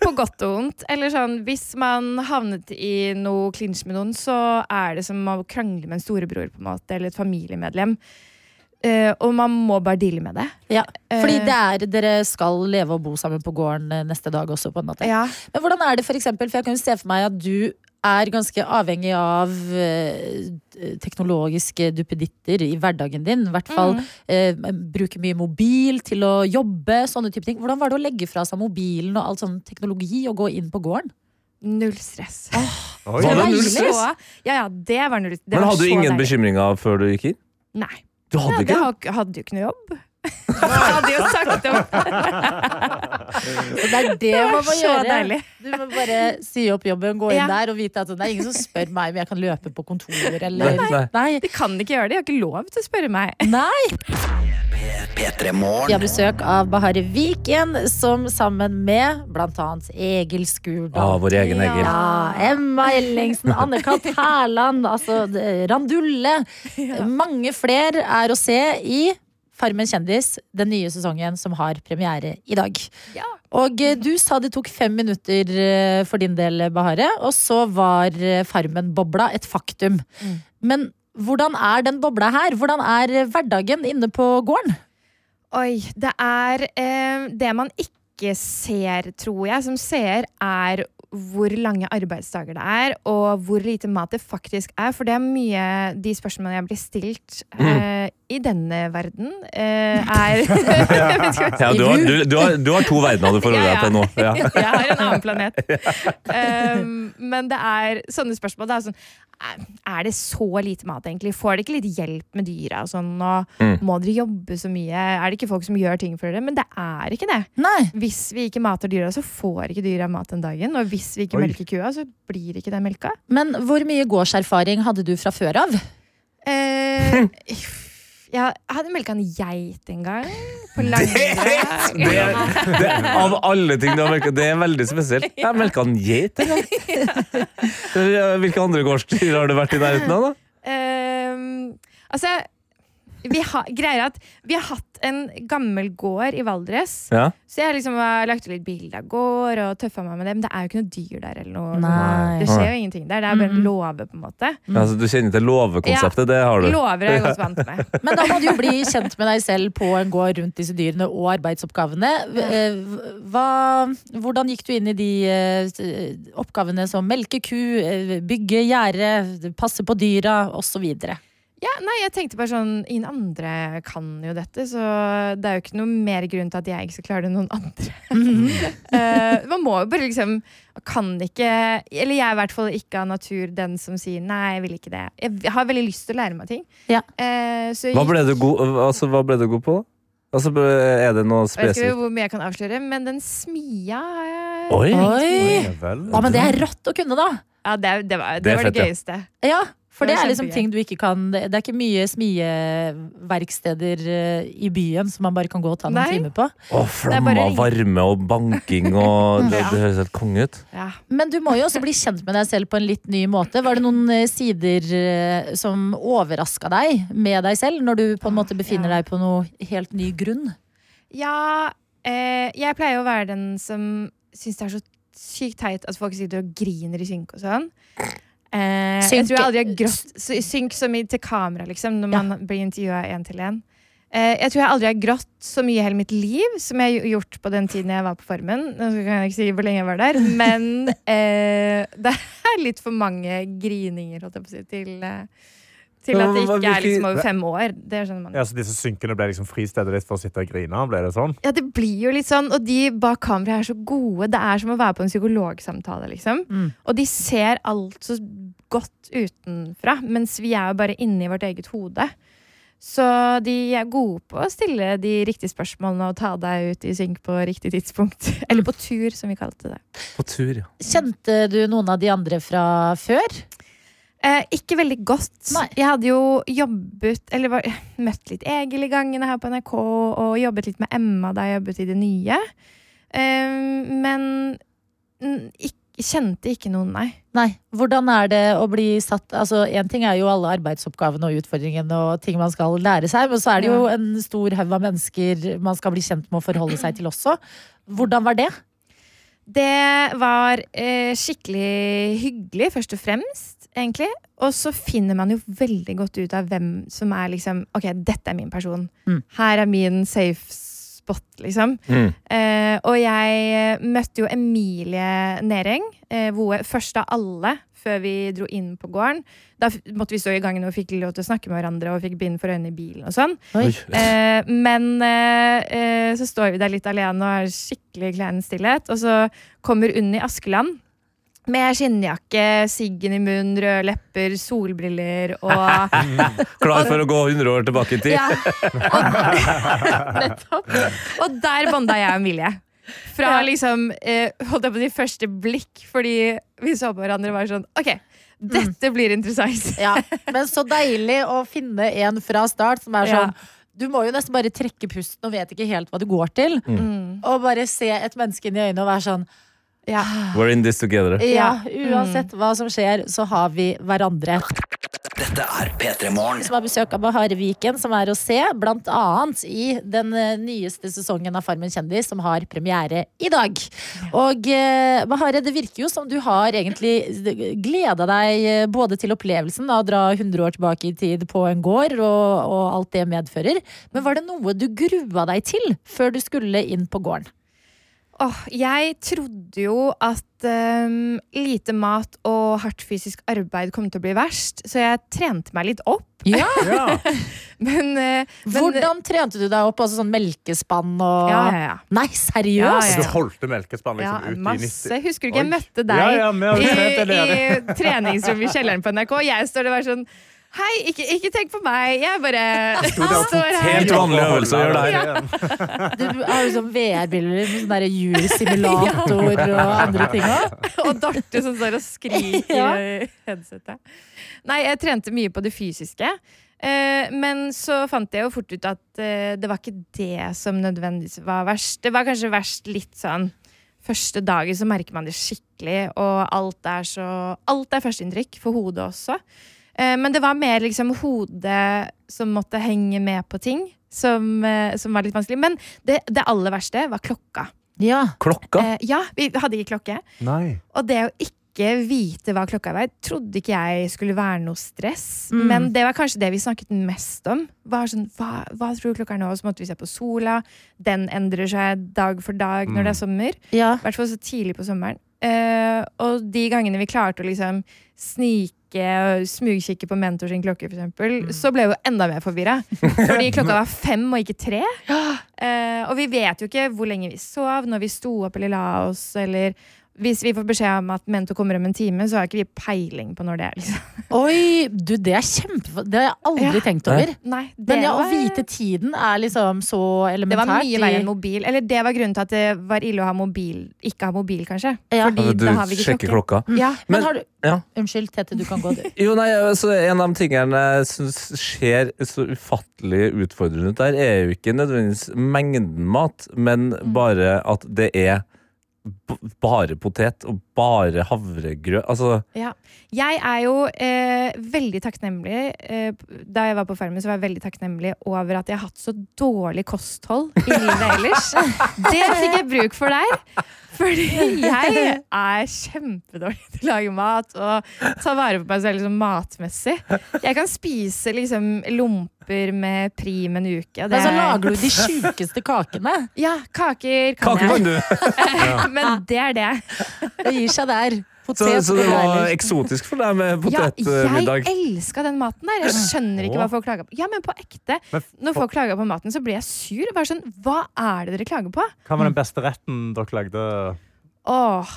På godt og vondt. Eller sånn, hvis man havnet i noe klinsj med noen, så er det som å krangle med en storebror på en måte, eller et familiemedlem. Eh, og man må bare deale med det. Ja, fordi Eh. det er, dere skal leve og bo sammen på gården eh, neste dag også, på en måte. Ja. Men hvordan er det for eksempel, for jeg kan jo se for meg at du er ganske avhengig av uh, teknologiske duppeditter i hverdagen din. I hvert fall Mm. uh, bruker mye mobil til å jobbe, sånne type ting. Hvordan var det å legge fra seg mobilen og all sånn teknologi og gå inn på gården? Null stress. Oi. Var det var null så- stress? Ja, ja, det var null det Men hadde du ingen deilig. bekymringer før du gikk inn? Nei. Du hadde Ja, ikke det? hadde jo ikke noe jobb. Jeg hadde jo sagt opp. Og det er det, man må gjøre. deilig. Du må bare si opp jobben, gå inn Ja. der og vite at det er ingen som spør meg om jeg kan løpe på kontoret eller Nei. Nei. De kan ikke gjøre det. De har ikke lov til å spørre meg. Nei. Vi har besøk av Bahare Viken, som sammen med annet Egil Skurdal Ah, vår egen Egil. ja, Emma Ellingsen, Anne-Kat. Hærland, altså det- Randulle. Mange flere er å se i Farmen kjendis, den nye sesongen som har premiere i dag. Ja. Og eh, du sa det tok fem minutter eh, for din del, Bahare, og så var eh, Farmen-bobla et faktum. Mm. Men hvordan er den bobla her? Hvordan er hverdagen inne på gården? Oi, det er eh, Det man ikke ser, tror jeg, som seer, er hvor lange arbeidsdager det er, og hvor lite mat det faktisk er. For det er mye de spørsmålene jeg blir stilt eh, i denne verden, eh, er [LAUGHS] Ja, du, har, du, du, har, du har to verdener du forholder Ja, deg til nå. Ja. [LAUGHS] jeg har en annen planet. [LAUGHS] Um, men det er sånne spørsmål. Det er, sånn, er- det så lite mat, egentlig? Får dere ikke litt hjelp med dyra? Og sånn, og Mm. Må dere jobbe så mye? Er det ikke folk som gjør ting for dere? Men det er ikke det. Nei. Hvis vi ikke mater dyra, så får ikke dyra mat den dagen. Og hvis vi ikke Oi. melker kua, så blir ikke den melka. Men hvor mye gårdserfaring hadde du fra før av? Eh, jeg hadde melka en geit en gang. På Langre. Det, det, av alle ting du har melka, det er veldig spesielt. Jeg har melka en geit en gang. [LAUGHS] Hvilke andre gårdsdyr har du vært i nærheten av? da? Um, altså vi har, at vi har hatt en gammel gård i Valdres. Ja. Så jeg liksom har lagt ut litt bilde av gård og tøffa meg med det. Men det er jo ikke noe dyr der. eller noe. Nei. Det skjer jo ingenting der. Det er bare en Mm. låve, på en måte. Altså, du kjenner til låvekonseptet, det har du. Låver er jeg godt vant med. [LAUGHS] Men da må du jo bli kjent med deg selv på en gård rundt disse dyrene og arbeidsoppgavene. Eh, Hva, hvordan gikk du inn i de eh, oppgavene som melke ku, eh, bygge gjerde, passe på dyra osv.? Ja, nei, jeg tenkte bare sånn Ingen andre kan jo dette, så det er jo ikke noe mer grunn til at jeg ikke skal klare det enn noen andre. uh, [LAUGHS] man må jo bare liksom Kan ikke Eller jeg er i hvert fall ikke av natur den som sier nei, jeg vil ikke det. Jeg har veldig lyst til å lære meg ting. Ja. Uh, så Hva ble du god, altså, hva ble du god på? Altså, er det noe Jeg vet ikke hvor mye jeg kan avsløre, men den smia har jeg Oi! Oi! Vel. Ja, men det er rått å kunne, da. Ja, det, det var det, Det var det gøyeste. ja. Ja, for Det er liksom ting du ikke kan Det er ikke mye smieverksteder eh, i byen som man bare kan gå og ta noen timer på. Å, Det er flammer bare- varme og banking og Det, det høres helt konge ut. Ja. Men du må jo også bli kjent med deg selv på en litt ny måte. Var det noen eh, sider eh, som overraska deg med deg selv, når du på en måte befinner deg på noe helt ny grunn? Ja, eh, jeg pleier å være den som syns det er så sykt teit at folk sitter og griner i synk og sånn. Eh, jeg tror jeg aldri har grått så- Synk som i til kamera, liksom, når Ja. man blir intervjua én til én. Eh, jeg tror jeg aldri har grått så mye i hele mitt liv som jeg har gjort på den tiden jeg var på Formen. Nå kan jeg ikke si hvor lenge jeg var der, [LAUGHS] men eh, det er litt for mange grininger holdt jeg på å si, til, eh, til at det ikke er liksom over fem år. Det skjønner man. Ja, så disse synkene ble liksom fristedet ditt for å sitte og grine? Ble det sånn? Ja, det blir jo litt sånn, og de bak kamera er så gode. Det er som å være på en psykologsamtale, liksom. Mm. Og de ser alt så godt utenfra, mens vi er jo bare inne i vårt eget hode. Så de er gode på å stille de riktige spørsmålene og ta deg ut i synk på riktig tidspunkt. [LAUGHS] Eller på tur, som vi kalte det. På tur, ja. Kjente du noen av de andre fra før? Eh, ikke veldig godt. Nei. Jeg hadde jo jobbet Eller var, [LAUGHS] møtt litt Egil i gangene her på NRK, og jobbet litt med Emma da jeg jobbet i det nye. Eh, men ikke, kjente ikke noen, nei. Nei. Hvordan er det å bli satt Altså, Én ting er jo alle arbeidsoppgavene og utfordringene og ting man skal lære seg, men så er det jo en stor haug av mennesker man skal bli kjent med å forholde seg til også. Hvordan var det? Det var eh, skikkelig hyggelig, først og fremst, egentlig. Og så finner man jo veldig godt ut av hvem som er liksom Ok, dette er min person. Mm. Her er min safe spot, liksom. Mm. Eh, og jeg eh, møtte jo Emilie Nering, eh, hvor, først av alle, før vi dro inn på gården. Da måtte vi stå i gangen og fikk lov til å snakke med hverandre og fikk bind for øynene i bilen og sånn. Eh, men eh, eh, så står vi der litt alene og har skikkelig klein stillhet. Og så kommer Unni Askeland med skinnjakke, siggen i munnen, røde lepper, solbriller og [LAUGHS] Klar for å gå 100 år tilbake i tid? Ja. Og, [LAUGHS] nettopp. Og der bonda jeg og Emilie. Fra Ja. liksom eh, holdt jeg på å si første blikk, fordi vi så på hverandre og var sånn OK, dette blir interessant. Ja, Men så deilig å finne en fra start som er Ja. sånn Du må jo nesten bare trekke pusten og vet ikke helt hva du går til. Mm. Og bare se et menneske inn i øynene og være sånn Ja. We're in this together. Ja, Ja. uansett hva som skjer, så har vi hverandre. Dette er P3 Morgen. Som har besøk av Bahare Viken, som er å se blant annet i den eh, nyeste sesongen av Farmen kjendis, som har premiere i dag. Og eh, Bahare, det virker jo som du har egentlig gleda deg eh, både til opplevelsen av å dra 100 år tilbake i tid på en gård, og, og alt det medfører. Men var det noe du grua deg til før du skulle inn på gården? Åh, jeg trodde jo at um, lite mat og hardt fysisk arbeid kom til å bli verst, så jeg trente meg litt opp. Ja, [LAUGHS] Ja. Men, Hvordan men trente du deg opp? Altså sånn melkespann og Ja, ja, ja. Nei, seriøst? ja. Du holdt melkespann ja, ut ut i 90 masse. Husker du ikke jeg møtte deg i, i treningsrommet i kjelleren på NRK? Jeg står der og er sånn Hei, ikke, ikke tenk på meg. Jeg bare står her. Helt vanlig øvelse å gjøre der. Ja. Du har jo sånn VR-briller med sånn der jursimulator [LAUGHS] og andre ting òg. [LAUGHS] Og Dorte som står og skriker [LAUGHS] Ja. i headsetet. Nei, jeg trente mye på det fysiske. Eh, men så fant jeg jo fort ut at eh, det var ikke det som nødvendigvis var verst. Det var kanskje verst litt sånn Første dagen så merker man det skikkelig, og alt er så Alt er førsteinntrykk for hodet også. Eh, men det var mer liksom hodet som måtte henge med på ting, som, eh, som var litt vanskelig. Men det, det aller verste var klokka. Ja. Klokka? Eh, ja, vi hadde ikke klokke. Nei. Og det å ikke vite hva klokka var, trodde ikke jeg skulle være noe stress. Mm. Men det var kanskje det vi snakket mest om. Var sånn, hva, hva tror du klokka er nå? Og så måtte vi se på sola. Den endrer seg dag for dag når det er sommer. ja. I hvert fall så tidlig på sommeren. Eh, og de gangene vi klarte å liksom snike og smugkikke på mentor sin klokke, for eksempel, så ble jeg jo enda mer forvirra. [LAUGHS] Fordi klokka var fem og ikke tre. Uh, og vi vet jo ikke hvor lenge vi sov, når vi sto opp eller la oss, eller hvis vi får beskjed om at Mento kommer om en time, så har ikke vi peiling på når det er. liksom. [LAUGHS] Oi, du, det er kjempe... Det har jeg aldri Ja. tenkt over. Nei, det Men ja, å vite tiden er liksom så det var mye verre i- enn mobil. Eller det var grunnen til at det var ille å ha mobil, ikke ha mobil, kanskje. Ja. Fordi du da har vi ikke sjekker klokka. klokka. Ja, Men Men- har du Ja. Unnskyld, Tete, du kan gå, du. [LAUGHS] Jo, nei, altså, En av de tingene jeg syns ser så ufattelig utfordrende ut der, er jo ikke nødvendigvis mengden mat, men bare at det er bare potet og bare havregrøt. Altså, Ja. Jeg er jo eh, veldig takknemlig eh, Da jeg var på Farmen, så var jeg veldig takknemlig over at jeg har hatt så dårlig kosthold i livet ellers. [LAUGHS] Det fikk jeg bruk for der. Fordi jeg er kjempedårlig til å lage mat og ta vare på meg selv liksom, matmessig. Jeg kan spise liksom lomper med prim en uke. og Men så lager du de sjukeste kakene. Ja, kaker kan kake kan du! [LAUGHS] Men det er det. Gir seg der. Potet så det var eksotisk for deg med Ja, jeg potetmiddag? elska den maten der. Jeg skjønner ikke hva folk klager på. Ja, men på ekte. Når folk klager på maten, så blir jeg sur. Bare sånn, Hva er det dere klager på? Hva var den beste retten dere lagde? Åh,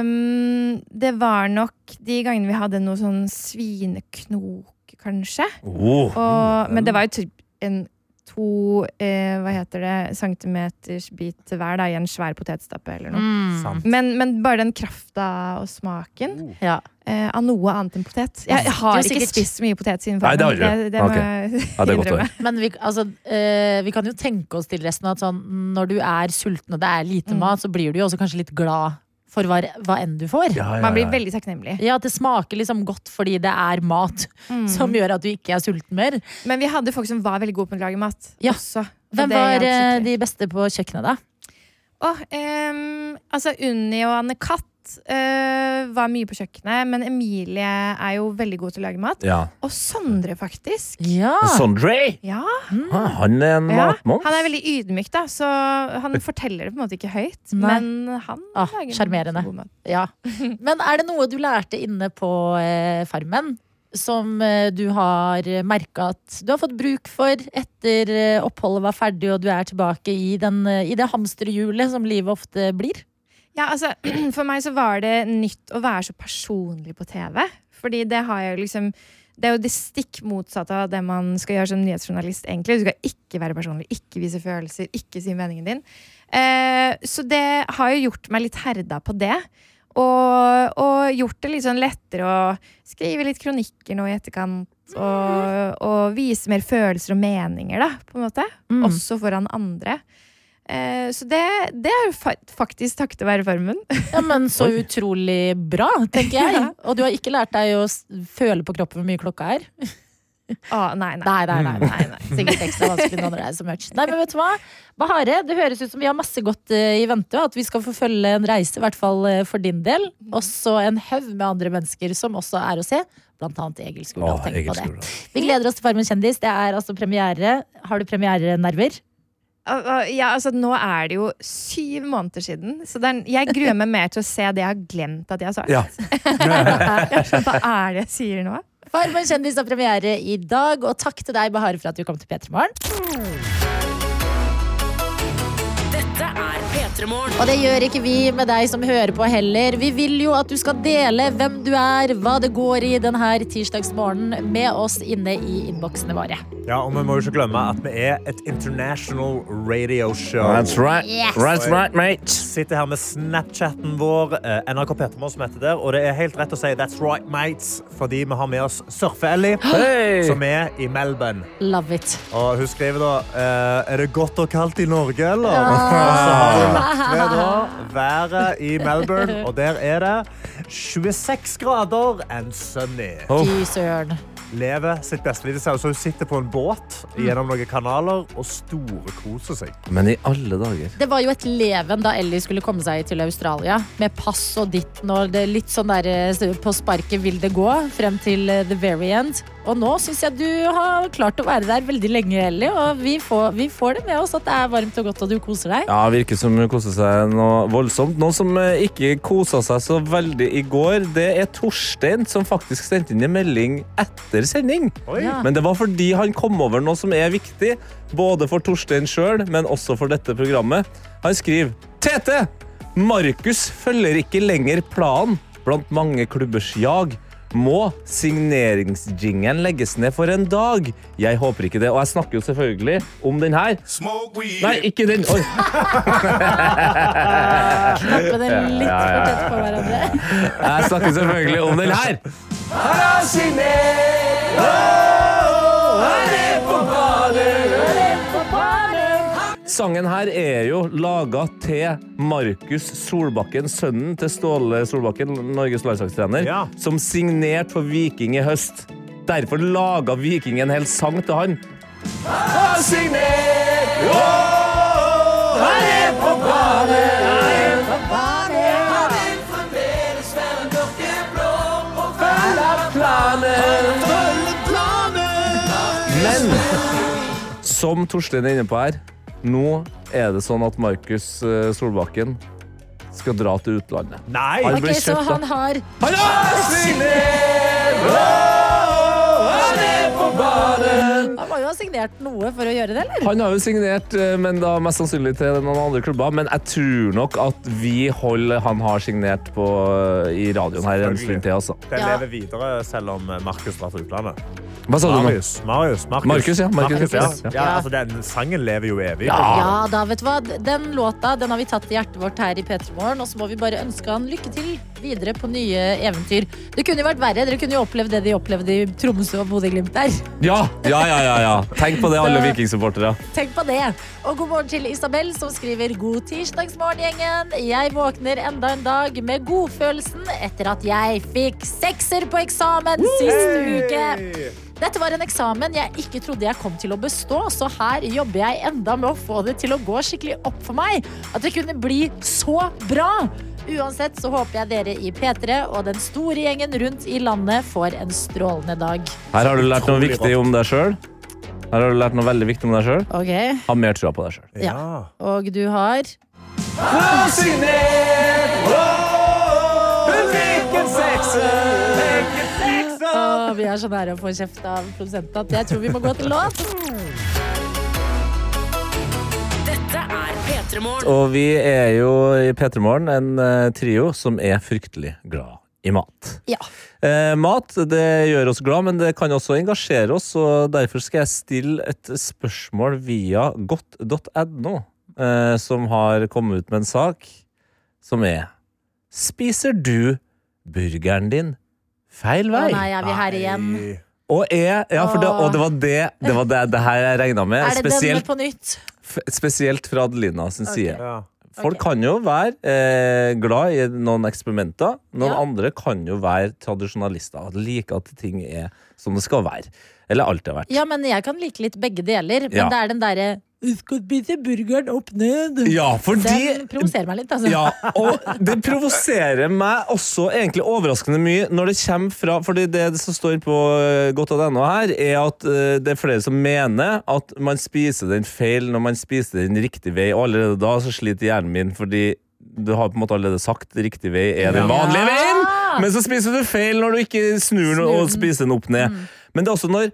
um, det var nok de gangene vi hadde noe sånn svineknok, kanskje. Oh. Og, men det var jo typ en to eh, hva heter det, centimeters bit til hver da, i en svær potetstappe eller noe. Mm. Men, men bare den krafta og smaken Ja. eh, av noe annet enn potet. Jeg, jeg har ikke spist så mye potet siden før. det. Det, det må jeg Ja, det er. Men vi, altså, eh, vi kan jo tenke oss til resten at sånn, når du er sulten og det er lite Mm. mat, så blir du jo også kanskje litt glad for hva, hva enn du får. Ja. Ja, ja, Man blir veldig takknemlig. Ja, At det smaker liksom godt fordi det er mat Mm. som gjør at du ikke er sulten mer. Men vi hadde folk som var veldig gode på å lage mat. Ja. Også. Hvem var eh, de beste på kjøkkenet, da? Oh, um, altså Unni og Anne Katt eh, var mye på kjøkkenet, men Emilie er jo veldig god til å lage mat. Ja. Og Sondre, faktisk. Ja. Sondre! Ja, Mm. Han er en ja. matmonk. Han er veldig ydmyk, da, så han forteller det på en måte ikke høyt. Nei. Men han Ah, lager sjarmerende. god mat. ja. [LAUGHS] Men er det noe du lærte inne på eh, Farmen? Som eh, du har merka at du har fått bruk for etter eh, oppholdet var ferdig og du er tilbake i, den, i det hamsterhjulet som livet ofte blir? Ja, altså, [CLEARS THROAT] for meg så var det nytt å være så personlig på TV. Fordi det har jeg liksom Det er jo det stikk motsatte av det man skal gjøre som nyhetsjournalist. egentlig. Du skal ikke være personlig, ikke vise følelser, ikke si meningen din. Eh, så det har jo gjort meg litt herda på det. Og, og gjort det litt sånn lettere å skrive litt kronikker nå i etterkant. Og, og vise mer følelser og meninger, da, på en måte. Mm. Også foran andre. Eh, så det, det er jo fa faktisk takket være Farmen. [LAUGHS] Ja, men så utrolig bra, tenker jeg. [LAUGHS] Og du har ikke lært deg å føle på kroppen hvor mye klokka er? Å, nei, nei. Nei, nei, nei, nei, nei. Sikkert ekstra vanskelig når det er så mørkt. Nei, men vet du hva? Bahare, det høres ut som vi har masse godt eh, i vente, og at vi skal forfølge en reise, i hvert fall eh, for din del. Også en haug med andre mennesker som også er å se. Blant annet Egil Skurdal. Tenk på det. Vi gleder oss til Farmen kjendis. Det er altså premiere. Har du premierenerver? Ja, altså, nå er det jo syv måneder siden, så er, jeg gruer meg mer til å se det jeg har glemt at jeg har sagt. Ja. [LAUGHS] Hva er det jeg sier nå? Farmen kjendis har premiere i dag, og takk til deg, Bahare, for at du kom til P3 Morgen. Og det gjør ikke vi med deg som hører på heller. Vi vil jo at du skal dele hvem du er, hva det går i denne tirsdagsmorgenen med oss inne i innboksene våre. Ja, og vi må jo ikke glemme at vi er et international radio show. That's right. Yes. Right, right, mate. Sitter her med Snapchatten vår, eh, NRK Petermoen som heter der, og det er helt rett å si that's right, mates, fordi vi har med oss Surfe-Ellie, [GASPS] hey. som er i Melbourne. Love it. Og hun skriver da eh, Er det godt og kaldt i Norge, eller? Og lagt ved da været i Melbourne, og der er det 26 grader and sunny. Oh. Lever sitt beste liv. Hun sitter på en båt gjennom noen kanaler og storkoser seg. Men i alle dager. Det var jo et leven da Ellie skulle komme seg til Australia. Med pass og ditten og det litt sånn der eh, på sparket vil det gå. Frem til eh, the very end. Og nå syns jeg du har klart å være der veldig lenge, Ellie. Og vi får, vi får det med oss at det er varmt og godt og du koser deg. Ja, Virker som hun koser seg noe voldsomt. Noen som eh, ikke kosa seg så veldig i går, det er Torstein, som faktisk sendte inn en melding etter sending. Oi. Ja. Men det var fordi han kom over noe som er viktig, både for Torstein sjøl, men også for dette programmet. Han skriver Tete! Markus følger ikke lenger planen blant mange klubbers jag. Må signeringsjingelen legges ned for en dag? Jeg håper ikke det. Og jeg snakker jo selvfølgelig om den her. Nei, ikke den. Oi. Knappe den litt for tett på hverandre. Jeg snakker selvfølgelig om den her. Sangen her er jo laga til Markus Solbakken, sønnen til Ståle Solbakken, Norges landslagstrener, Ja. som signerte for Viking i høst. Derfor laga Viking en hel sang til han. Han signert! Åh, han er på banen! Han er på banen! Han vil fremdeles være mørkeblå og. Følge planen! Men som Torstein er inne på her, nå er det sånn at Markus eh, Solbakken skal dra til utlandet. Nei! Han Ok, blir Så han har Han har signert! Han må jo ha signert noe for å gjøre det, eller? Han har jo signert, eh, men da mest sannsynlig til noen andre klubber. Men jeg tror nok at vi holder han har signert på, eh, i radioen her en stund til. Altså. Den lever videre selv om Markus drar til utlandet. Hva sa du nå? Marius. Marius. Markus, Markus, ja, Markus, ja. ja. ja altså, den sangen lever jo evig. Ja da, vet du hva? Den låta den har vi tatt i hjertet vårt her i P3 Morgen. Og så må vi bare ønske han lykke til videre på nye eventyr. Det kunne jo vært verre. Dere kunne jo opplevd det de opplevde i Tromsø og Bodø-Glimt der. Ja, ja, ja, ja, ja. Tenk på det, alle [LAUGHS] vikingsupportere. Tenk på det. Og god morgen til Isabel, som skriver God tirsdagsmorgen, gjengen. Jeg våkner enda en dag med godfølelsen etter at jeg fikk sekser på eksamen sist uke. Dette var en eksamen jeg ikke trodde jeg kom til å bestå, så her jobber jeg enda med å få det til å gå skikkelig opp for meg. At det kunne bli så bra. Uansett så håper jeg dere i P3 og den store gjengen rundt i landet får en strålende dag. Her har du lært noe viktig om deg sjøl. Her har du lært noe veldig viktig om deg sjøl. Okay. Ha mer trua på deg sjøl. Ja. Og du har vi er så nære å få kjeft av produsenten at jeg tror vi må gå til låt. Og vi er jo i P3 Morgen en eh, trio som er fryktelig glad i mat. Ja. Eh, mat det gjør oss glad, men det kan også engasjere oss. Og derfor skal jeg stille et spørsmål via godt.no, eh, som har kommet ut med en sak som er Spiser du burgeren din feil Å vei? nei, er vi her igjen? Og, er, ja, for det, og det var det det, var det, det her jeg regna med. Er det denne Spesielt, på nytt? Spesielt fra Adelina sin side. Ja. Folk okay. kan jo være eh, glad i noen eksperimenter. Noen Ja. andre kan jo være tradisjonalister. Like at ting er som det skal være. Eller alltid har vært. Ja, men jeg kan like litt begge deler. Men Ja. det er den derre Du skal spise burgeren opp ned. Ja, fordi Den provoserer meg litt, altså. ja, og det provoserer meg også egentlig overraskende mye når det kommer fra Fordi det som står på eh, godt.no her, er at eh, det er flere som mener at man spiser den feil når man spiser den riktig vei. Og allerede da så sliter hjernen min, fordi du har på en måte allerede sagt riktig vei er den vanlige veien. Men så spiser du feil når du ikke snur den og spiser den opp ned. Men det er også når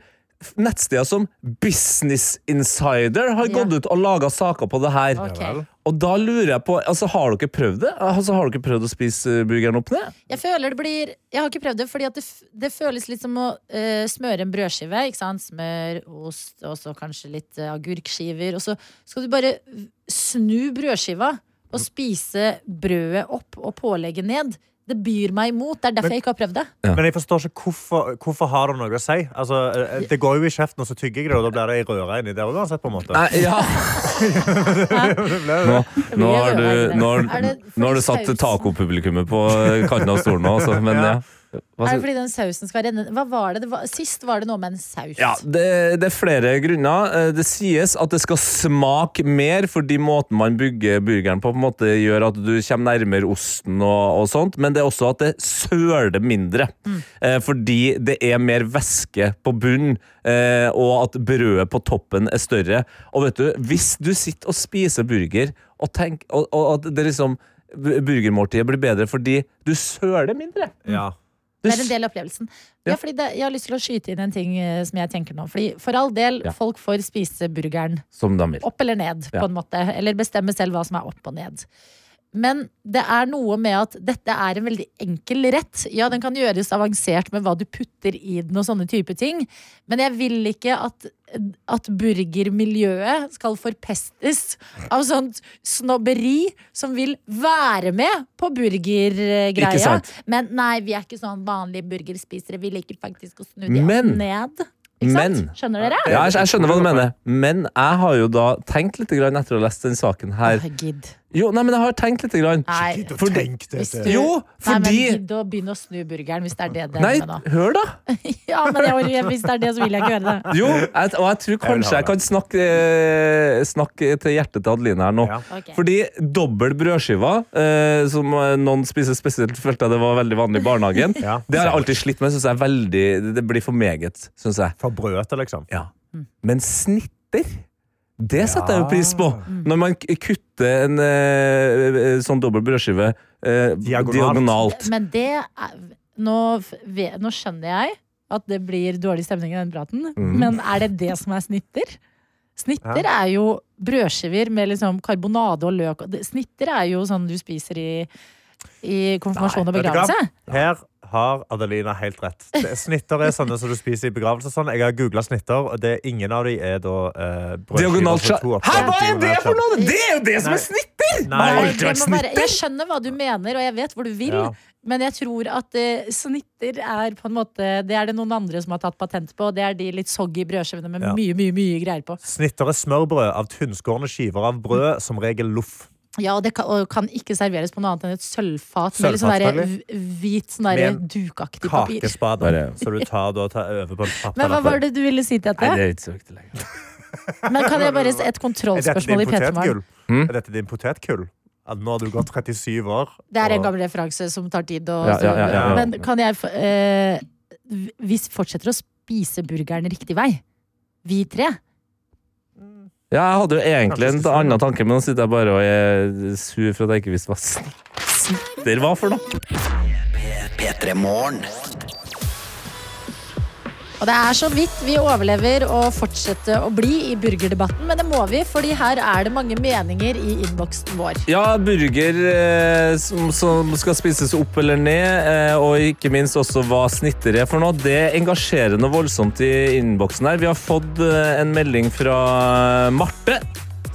nettsteder som Business Insider har Ja. gått ut og laga saker på det her. Okay. Og da lurer jeg på, altså Har dere prøvd det? Altså Har dere prøvd å spise burgeren opp ned? Jeg føler det blir Jeg har ikke prøvd det, fordi at det, det føles litt som å uh, smøre en brødskive. Ikke sant? Smør, ost, og så kanskje litt uh, agurkskiver. Og så skal du bare snu brødskiva og spise brødet opp og pålegget ned. Det byr meg imot. Det er derfor Men- jeg ikke har prøvd det. Men jeg forstår ikke hvorfor, hvorfor har det noe å si. Altså, eh, det går jo i kjeften, og så tygger jeg det, og da blir det ei røre inni der uansett. på en måte. Nei, ja. [LAUGHS] Nå, nå, har du, nå, har, nå har du satt tacopublikummet på kanten av stolen nå, altså. Men ja. Hva Er det fordi den sausen skal renne Hva var det? det var, sist var det noe med en saus. Ja, det, det er flere grunner. Eh, Det sies at det skal smake mer, fordi måten man bygger burgeren på, på en måte gjør at du kommer nærmere osten og, og sånt, men det er også at det søler mindre. Eh, fordi det er mer væske på bunnen, eh, og at brødet på toppen er større. Og vet du, hvis du sitter og spiser burger, og, tenk, og, og at det liksom Burgermåltidet blir bedre fordi du søler mindre. Ja. Det er en del av opplevelsen. Ja. Det, jeg har lyst til å skyte inn en ting eh, som jeg tenker nå. Fordi For all del, Ja. folk får spise burgeren Som de vil. opp eller ned, på en måte. Eller bestemme selv hva som er opp og ned. Men det er noe med at dette er en veldig enkel rett. Ja, den kan gjøres avansert med hva du putter i den og sånne type ting. Men jeg vil ikke at, at burgermiljøet skal forpestes av sånt snobberi som vil være med på burgergreia. Men nei, vi er ikke sånn vanlige burgerspisere. Vi liker faktisk å snu de Men- ned. Men- Skjønner dere? Ja, jeg, jeg skjønner hva du mener, men jeg har jo da tenkt litt grann etter å ha lest den saken her. Gidd. Jo, nei, men jeg har tenkt litt. Grann. Nei. Gidd å Fordi- tenke det Hvis du- Jo, Nei, fordi men gidd å begynne å snu burgeren hvis det er det det Nei, er med nå. hør da! [LAUGHS] Ja, men jeg, hvis det er det, så vil jeg ikke gjøre det. Jo, jeg, og jeg tror kanskje jeg kan snakke, eh, snakke til hjertet til Adeline her nå. Ja. Ok. Fordi dobbel brødskive, eh, som eh, noen spiser spesielt, følte jeg det var veldig vanlig i barnehagen. [LAUGHS] Ja. Det har jeg alltid slitt med. Synes jeg er veldig, det blir for meget, syns jeg. For brødet, liksom. Ja. Men snitter Det setter jeg jo pris på. Når man kutter en eh, sånn dobbel brødskive eh, Diagonalt. diagonalt. Men det er, nå, nå skjønner jeg at det blir dårlig stemning i den praten, mm. men er det det som er snitter? Snitter er jo brødskiver med liksom karbonade og løk. Snitter er jo sånn du spiser i, i konfirmasjon og begravelse. Her har Adelina helt rett. Snitter er sånne som du spiser i begravelse. Sånn. Jeg har googla snitter, og det, ingen av de er da eh, Diagonalt Hæ, hva er det for noe?! Det er jo det som er snitter! Nei. Nei, snitter. jeg skjønner hva du mener, og jeg vet hvor du vil. Ja. Men jeg tror at uh, snitter er på en måte Det er det noen andre som har tatt patent på. Det er de litt soggy brødskivene med Ja. mye, mye mye greier på. Snitter er smørbrød av tynnskårne skiver av brød, som regel loff. Ja, og det kan, og kan ikke serveres på noe annet enn et sølvfat med litt sånn hv- hvit sånn der dukaktig papir. Kakespade. Så du tar da tar over på en Men hva var det du ville si til dette? Nei, det er ikke så viktig lenger. Men kan jeg bare et Er kontrollspørsmål i Petermann P3 Morgen? Mm. Er dette din potetkull? At nå har du gått 37 år? Det er en gammel referanse som tar tid Og, Ja, ja, ja, ja, ja. Men kan jeg eh, Vi fortsetter å spise burgeren riktig vei. Vi tre. Ja, jeg hadde jo egentlig en annen tanke, men nå sitter jeg bare og er sur for at jeg ikke visste hva sn- snitter var for noe. P3 Morgen. Og det er så vidt vi overlever å fortsette å bli i burgerdebatten, men det må vi, fordi her er det mange meninger i innboksen vår. Ja, burger eh, som, som skal spises opp eller ned, eh, og ikke minst også hva snitter er for noe. Det engasjerer noe voldsomt i innboksen her. Vi har fått eh, en melding fra Marte.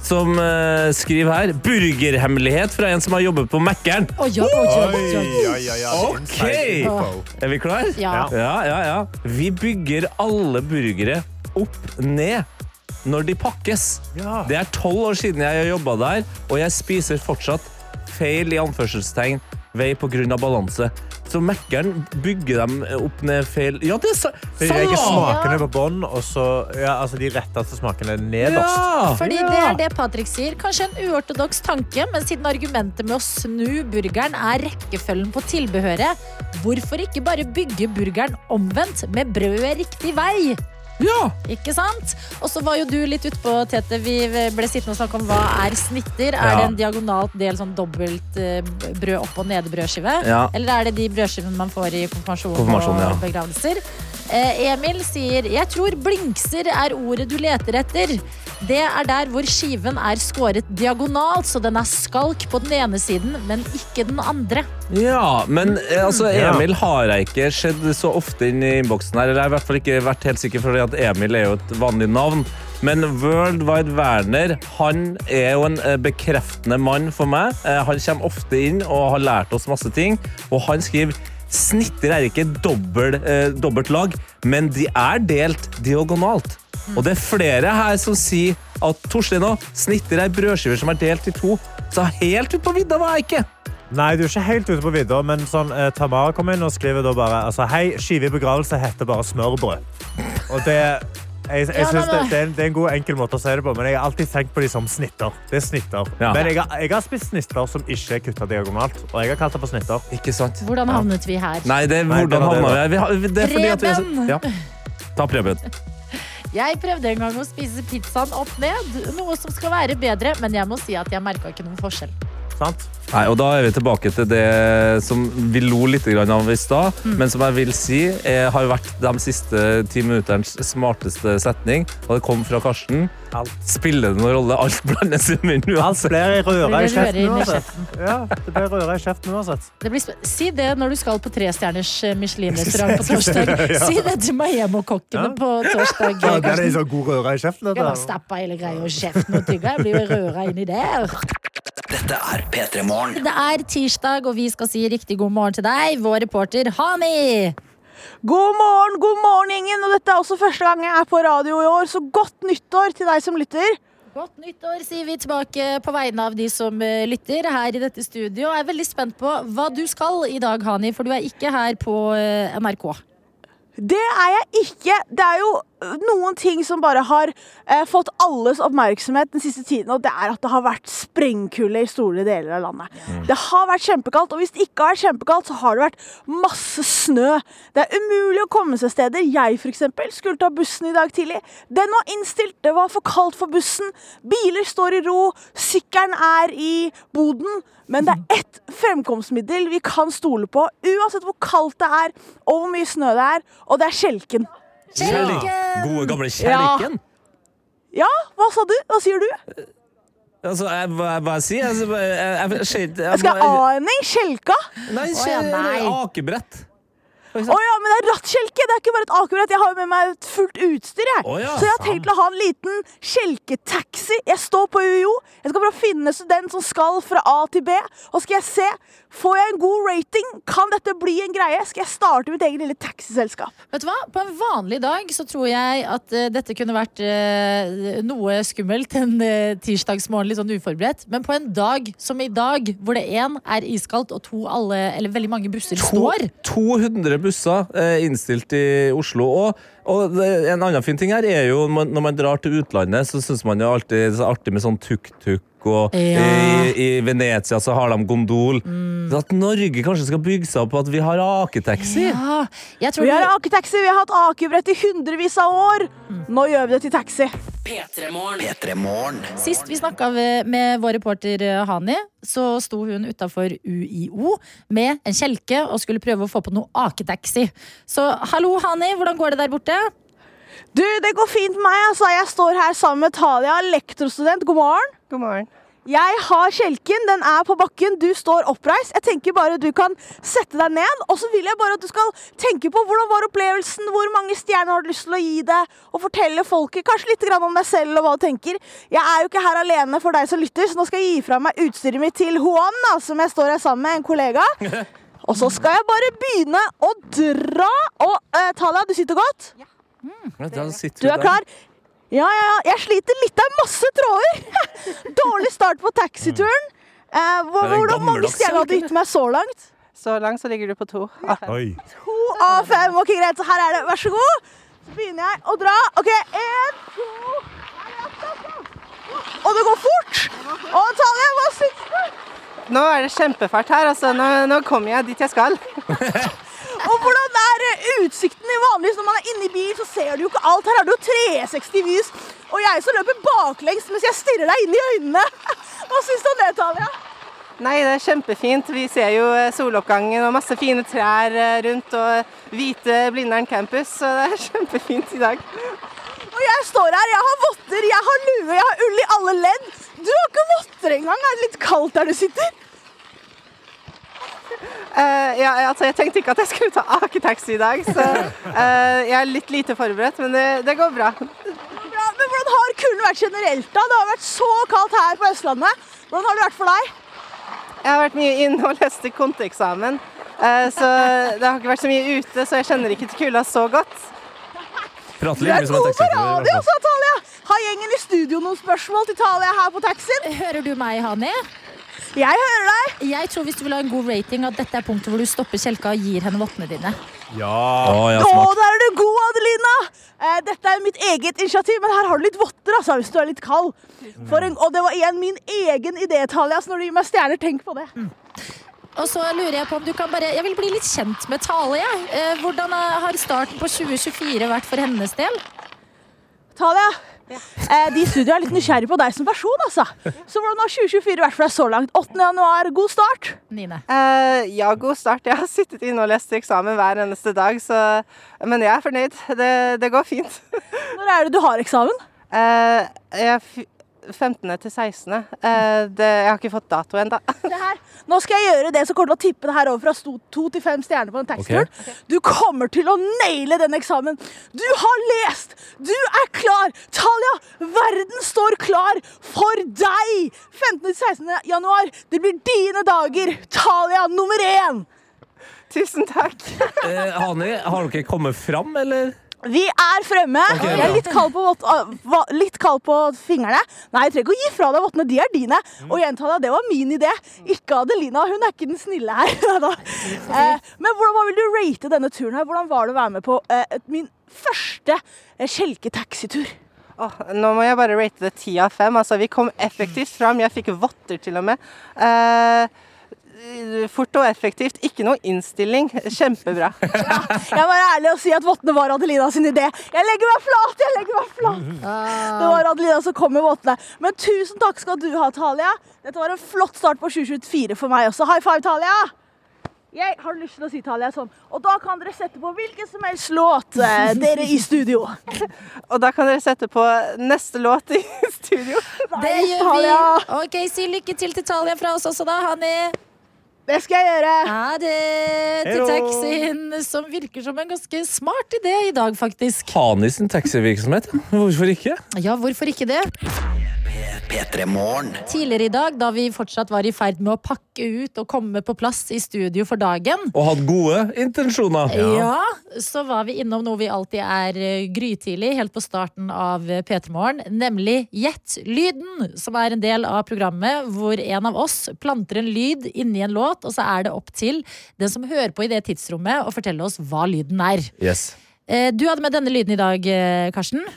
Som uh, skriver her 'Burgerhemmelighet' fra en som har jobbet på Mækkern. Oh, ja, oi. ja, ja, ja. Ok. Er vi klar? Ja. Ja, ja, ja. Vi bygger alle burgere opp ned når de pakkes. Ja. Det er tolv år siden jeg har jobba der, og jeg spiser fortsatt feil i anførselstegn vei av balanse. Så Mækkern bygger dem opp ned feil Ja, det er sa De legger smakene på bånn, og så ja, altså de retteste smakene nederst. Ja! Fordi det er det Patrick sier. Kanskje en uortodoks tanke, men siden argumentet med å snu burgeren er rekkefølgen på tilbehøret, hvorfor ikke bare bygge burgeren omvendt, med brødet riktig vei? Ja! Ikke sant? Og så var jo du litt utpå, Tete. Vi ble sittende og snakke om hva er snitter. Er det en diagonalt del sånn dobbelt eh, brød opp- og nedebrødskive? Ja. Eller er det de brødskivene man får i konfirmasjon, Konfirmasjon, og ja. begravelser? Eh, Emil sier Jeg tror blinkser er ordet du leter etter. Det er der hvor skiven er skåret diagonalt, så den er skalk på den ene siden, men ikke den andre. Ja, men eh, altså, Emil har jeg ikke sett så ofte inn i innboksen her. Eller jeg har i hvert fall ikke vært helt sikker, for at Emil er jo et vanlig navn. Men World Wide Werner han er jo en eh, bekreftende mann for meg. Han kommer ofte inn og har lært oss masse ting. Og han skriver snitter er ikke dobbelt, eh, dobbelt lag, men de er delt diagonalt. Og det er flere her som sier at Torstein òg snitter ei brødskiver som er delt i to. Så helt ut på vidda var jeg ikke. Nei, du er ikke helt ute på vidda, men sånn, eh, Tamara kom inn og skriver da bare altså, Hei, skive i begravelse heter bare smørbrød. Og det jeg, jeg Ja, synes det, det, er en, det er en god enkel måte å si det på, men jeg har alltid tenkt på de som snitter. Det er snitter. Ja. Men jeg jeg har spist snitter som ikke er kutta diagonalt, og jeg har kalt det for snitter. Ikke sant? Hvordan havnet vi her? Nei, det, Nei, hvordan havna vi her? Det er fordi at vi Preben! ja. Ta Preben. Jeg prøvde en gang å spise pizzaen opp ned, noe som skal være bedre, men jeg må si at jeg merka ikke noen forskjell. Sant? Nei, og Da er vi tilbake til det som vi lo litt av i stad, men som jeg vil si er, har vært de siste ti minutterens smarteste setning. Og det kom fra Karsten. Alt. Spiller det noen rolle? Alt blandes i munnen Alt uansett. blir røra i det kjeften uansett. Ja, det blir røra i kjeften uansett. Det blir si det når du skal på trestjerners eh, Michelin-restaurant på [LAUGHS] torsdag. Si det til Miami-kokkene Ja. på torsdag. Ja, det er en så god røra i kjeften. Jeg bare Dette. stappa hele greia i kjeften og tygga. Jeg blir jo røra inni der. Dette er P3 Morgen. Det er tirsdag, og vi skal si riktig god morgen til deg, vår reporter Hani. God morgen, god morgen, gjengen. Og dette er også første gang jeg er på radio i år, så godt nyttår til deg som lytter. Godt nyttår, sier vi tilbake på vegne av de som eh, lytter her i dette studio. Jeg er veldig spent på hva du skal i dag, Hani, for du er ikke her på eh, NRK. Det er jeg ikke. Det er jo noen ting som bare har eh, fått alles oppmerksomhet den siste tiden, og det er at det har vært sprengkulde i store deler av landet. Det har vært kjempekaldt, og hvis det ikke har vært kjempekaldt, så har det vært masse snø. Det er umulig å komme seg steder. Jeg eksempel skulle ta bussen i dag tidlig. Den var innstilt, det var for kaldt for bussen. Biler står i ro, sykkelen er i boden. Men det er ett fremkomstmiddel vi kan stole på, uansett hvor kaldt det er, og hvor mye snø det er, og det er kjelken. Gode, gamle kjelken? Ja, hva sa du? Hva sier du? Altså, jeg, hva, hva jeg sier altså, jeg? Jeg, jeg, jeg, jeg, Jeg skal ha A-ending. Kjelka. Nei, Å, ja, nei. akebrett. Å ja, men det er rattkjelke. Det er ikke bare et akebrett. Jeg har jo med meg et fullt utstyr. jeg. Oh, ja, Så jeg har tenkt å ha en liten kjelketaxi. Jeg står på UiO. Jeg skal bare finne student som skal fra A til B. Og skal jeg se Får jeg en god rating? Kan dette bli en greie? Skal jeg starte mitt eget lille taxiselskap? Vet du hva? På en vanlig dag så tror jeg at uh, dette kunne vært uh, noe skummelt en uh, tirsdagsmorgen, litt sånn uforberedt. Men på en dag som i dag, hvor det én er iskaldt og to alle, eller veldig mange busser To, står 200 busser eh, innstilt i Oslo. Og, og en annen fin ting her er jo når man drar til utlandet, så syns man jo alltid det er artig med sånn tuk-tuk. Og Ja. i, i Venezia så har de gondol. At Norge kanskje skal bygge seg opp på at vi har aketaxi. Ja, jeg tror Vi har aketaxi, vi har hatt akebrett i hundrevis av år. Nå gjør vi det til taxi. P3morgen. Sist vi snakka med vår reporter eh, Hani, så sto hun utafor UiO med en kjelke og skulle prøve å få på noe aketaxi. Så hallo, Hani, hvordan går det der borte? Du, det går fint med meg. altså. Jeg står her sammen med Talia, lektorstudent. God morgen. God morgen. Jeg har kjelken, den er på bakken, du står oppreist. Jeg tenker bare du kan sette deg ned, og så vil jeg bare at du skal tenke på hvordan var opplevelsen, hvor mange stjerner har du lyst til å gi det, og fortelle folket kanskje litt om deg selv og hva du tenker. Jeg er jo ikke her alene for deg som lytter, så nå skal jeg gi fra meg utstyret mitt til Juan, da, som jeg står her sammen med, en kollega. [LAUGHS] Og så skal jeg bare begynne å dra. Og uh, Talia, du sitter godt? Ja. Mm, Du er klar? Ja, ja, ja. Jeg sliter litt. Det er masse tråder. [LAUGHS] Dårlig start på taxituren. Eh, hvor, hvordan mange stjerner har du gitt meg så langt? Så langt så ligger du på to. [LAUGHS] To av fem. Ok, Greit, så her er det. Vær så god. Så begynner jeg å dra. OK, én, to Og det går fort. Og Talia, hva syns du? Nå er det kjempefart her. Altså, nå, nå kommer jeg dit jeg skal. [LAUGHS] Og hvordan er eh, utsikten i vanligvis når man er inne i bil, så ser du jo ikke alt. Her er det jo 360 vis, Og jeg som løper baklengs mens jeg stirrer deg inn i øynene. [LAUGHS] Hva syns du om det, Talia? Nei, det er kjempefint. Vi ser jo eh, soloppgangen og masse fine trær eh, rundt og hvite Blindern campus, så det er [LAUGHS] kjempefint i dag. Og jeg står her, jeg har votter, jeg har lue, jeg har ull i alle ledd. Du har ikke votter engang. Er det litt kaldt der du sitter? Eh, ja, altså, jeg tenkte ikke at jeg skulle ta aketaxi i dag, så uh, jeg er litt lite forberedt, men det, det går bra. Ja, men hvordan har kulden vært generelt da? Det har vært så kaldt her på Østlandet. Hvordan har det vært for deg? Jeg har vært mye inne og lest konteeksamen, uh, så det har ikke vært så mye ute, så jeg kjenner ikke til kulda så godt. Prater Du er mye som en god på radio, sa Talia. Har gjengen i studio noen spørsmål til Talia her på taxien? Hører du meg, Hani? Jeg hører deg. Jeg tror hvis du vil ha en god rating, at dette er punktet hvor du stopper kjelka og gir henne vottene dine. Ja. Å, ja, Å, der er du god, Adelina! Eh, dette er mitt eget initiativ, men her har du litt votter altså, hvis du er litt kald. For en, og det var igjen min egen idé, Talia, så når du gir meg stjerner, tenk på det. Og så lurer jeg på om du kan bare Jeg vil bli litt kjent med Tale, jeg. Eh, hvordan har starten på 2024 vært for hennes del? Talia, eh, de i studio er litt nysgjerrig på deg som person, altså. Så hvordan har 2024 vært for deg så langt? 8. januar, god start. Nine. Eh, ja, god start. Jeg har sittet inne og lest eksamen hver eneste dag, så Men jeg er fornøyd. Det, det går fint. Når er det du har eksamen? Eh, jeg 15. til 16. Eh, det, jeg har ikke fått dato ennå. [LAUGHS] Nå skal jeg gjøre det som kommer til å tippe det her over fra sto- to til fem stjerner på en taxitur. Okay. Du kommer til å naile den eksamen. Du har lest! Du er klar! Talia, verden står klar for deg! 15. til 16. januar. Det blir dine dager. Talia nummer én. Tusen takk. Eh, Hani, har dere kommet fram, eller? Vi er fremme. Okay, jeg er litt kald på, kald på fingrene. Nei, jeg trenger ikke å gi fra deg vottene. De er dine. Mm. Og gjenta deg, det var min idé. Ikke Adelina. Hun er ikke den snille her. [LAUGHS] Eh, men hvordan vil du rate denne turen her? Hvordan var det å være med på eh, min første eh, kjelketaxitur? Åh, nå må jeg bare rate det ti av fem. Altså, vi kom effektivt fram. Jeg fikk votter til og med. Eh, fort og effektivt. Ikke noe innstilling. Kjempebra. Jeg må være ærlig og si at vottene var Adelina sin idé. Jeg legger meg flat! jeg legger meg flat. Det var Adelina som kom med vottene. Men tusen takk skal du ha, Talia. Dette var en flott start på 2024 for meg også. High five, Talia! Jeg har lyst til å si Talia sånn. Og da kan dere sette på hvilken som helst låt, eh, dere i studio. [LAUGHS] Og da kan dere sette på neste låt i [LAUGHS] studio. Det gjør vi. Ok, Si lykke til til Talia fra oss også, da, Hanni. Det skal jeg gjøre. Ha det til taxien, som virker som en ganske smart idé i dag, faktisk. Hanis sin taxivirksomhet. Hvorfor ikke? Ja, hvorfor ikke det? P3 Morgen. Tidligere i dag, da vi fortsatt var i ferd med å pakke ut og komme på plass i studio for dagen, Og hatt gode intensjoner. ja. så var vi innom noe vi alltid er eh, grytidlig, helt på starten av eh, P3 Morgen, nemlig Gjett lyden, som er en del av programmet hvor en av oss planter en lyd inni en låt, og så er det opp til den som hører på i det tidsrommet, å fortelle oss hva lyden er. Yes. Eh, Du hadde med denne lyden i dag, eh, Karsten. Mm.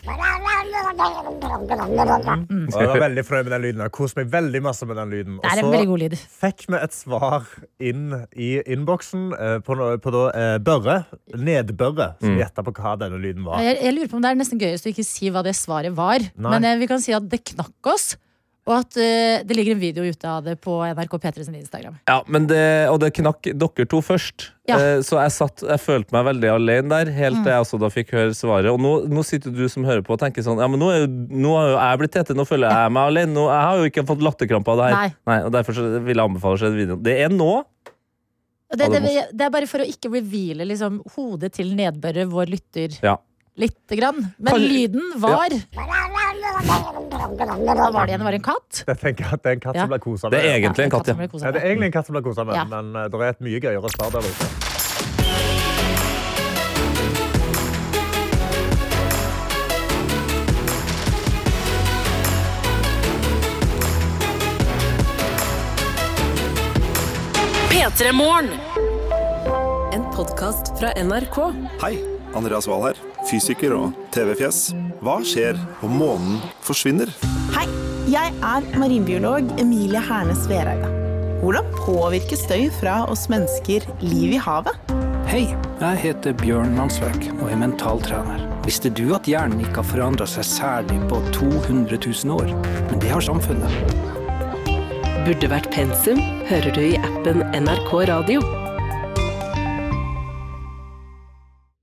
jeg var veldig fornøyd med den lyden. Jeg koste meg veldig masse med den lyden. Det er en veldig god lyd. fikk vi et svar inn i innboksen eh, på, på da, Børre. Nedbørre, som gjetta på hva denne lyden var. Jeg, jeg lurer på om det er nesten gøyest å ikke si hva det svaret var. Nei. Men vi kan si at det knakk oss. Og at uh, det ligger en video ute av det på NRK P3 sin Instagram. Ja, men det, Og det knakk dere to først. Ja. uh, Så jeg, satt, jeg følte meg veldig alene der, helt til jeg også da fikk høre svaret. Og nå, nå sitter du som hører på og tenker sånn Ja, men nå, er nå har jo jeg blitt tete, nå føler jeg meg alene. Nå, jeg har jo ikke fått latterkrampe av det her. Nei. Nei, og Derfor så vil jeg anbefale å se videoen. Det er nå. Det, det, det er bare for å ikke reveale liksom, hodet til nedbøret vår lytter, Ja. Lite grann. Men Kan- lyden var Hva var det igjen? Var det en katt? Jeg tenker at det er en katt Ja. som blir kosa Det med. er egentlig en katt, ja. Ja, det er egentlig en katt som blir kosa med, Ja. men eh, det er et mye gøyere svar der ute. P3 En podkast fra NRK. Hei, Andreas Wahl her, fysiker og TV-fjes. Hva skjer om månen forsvinner? Hei, jeg er marinbiolog Emilie Hernes Vereide. Hvordan påvirker støy fra oss mennesker liv i havet? Hei, jeg heter Bjørn Mansverk og er mentaltrener. Visste du at hjernen ikke har forandra seg særlig på 200 000 år? Men det har samfunnet. Burde vært pensum hører du i appen NRK Radio.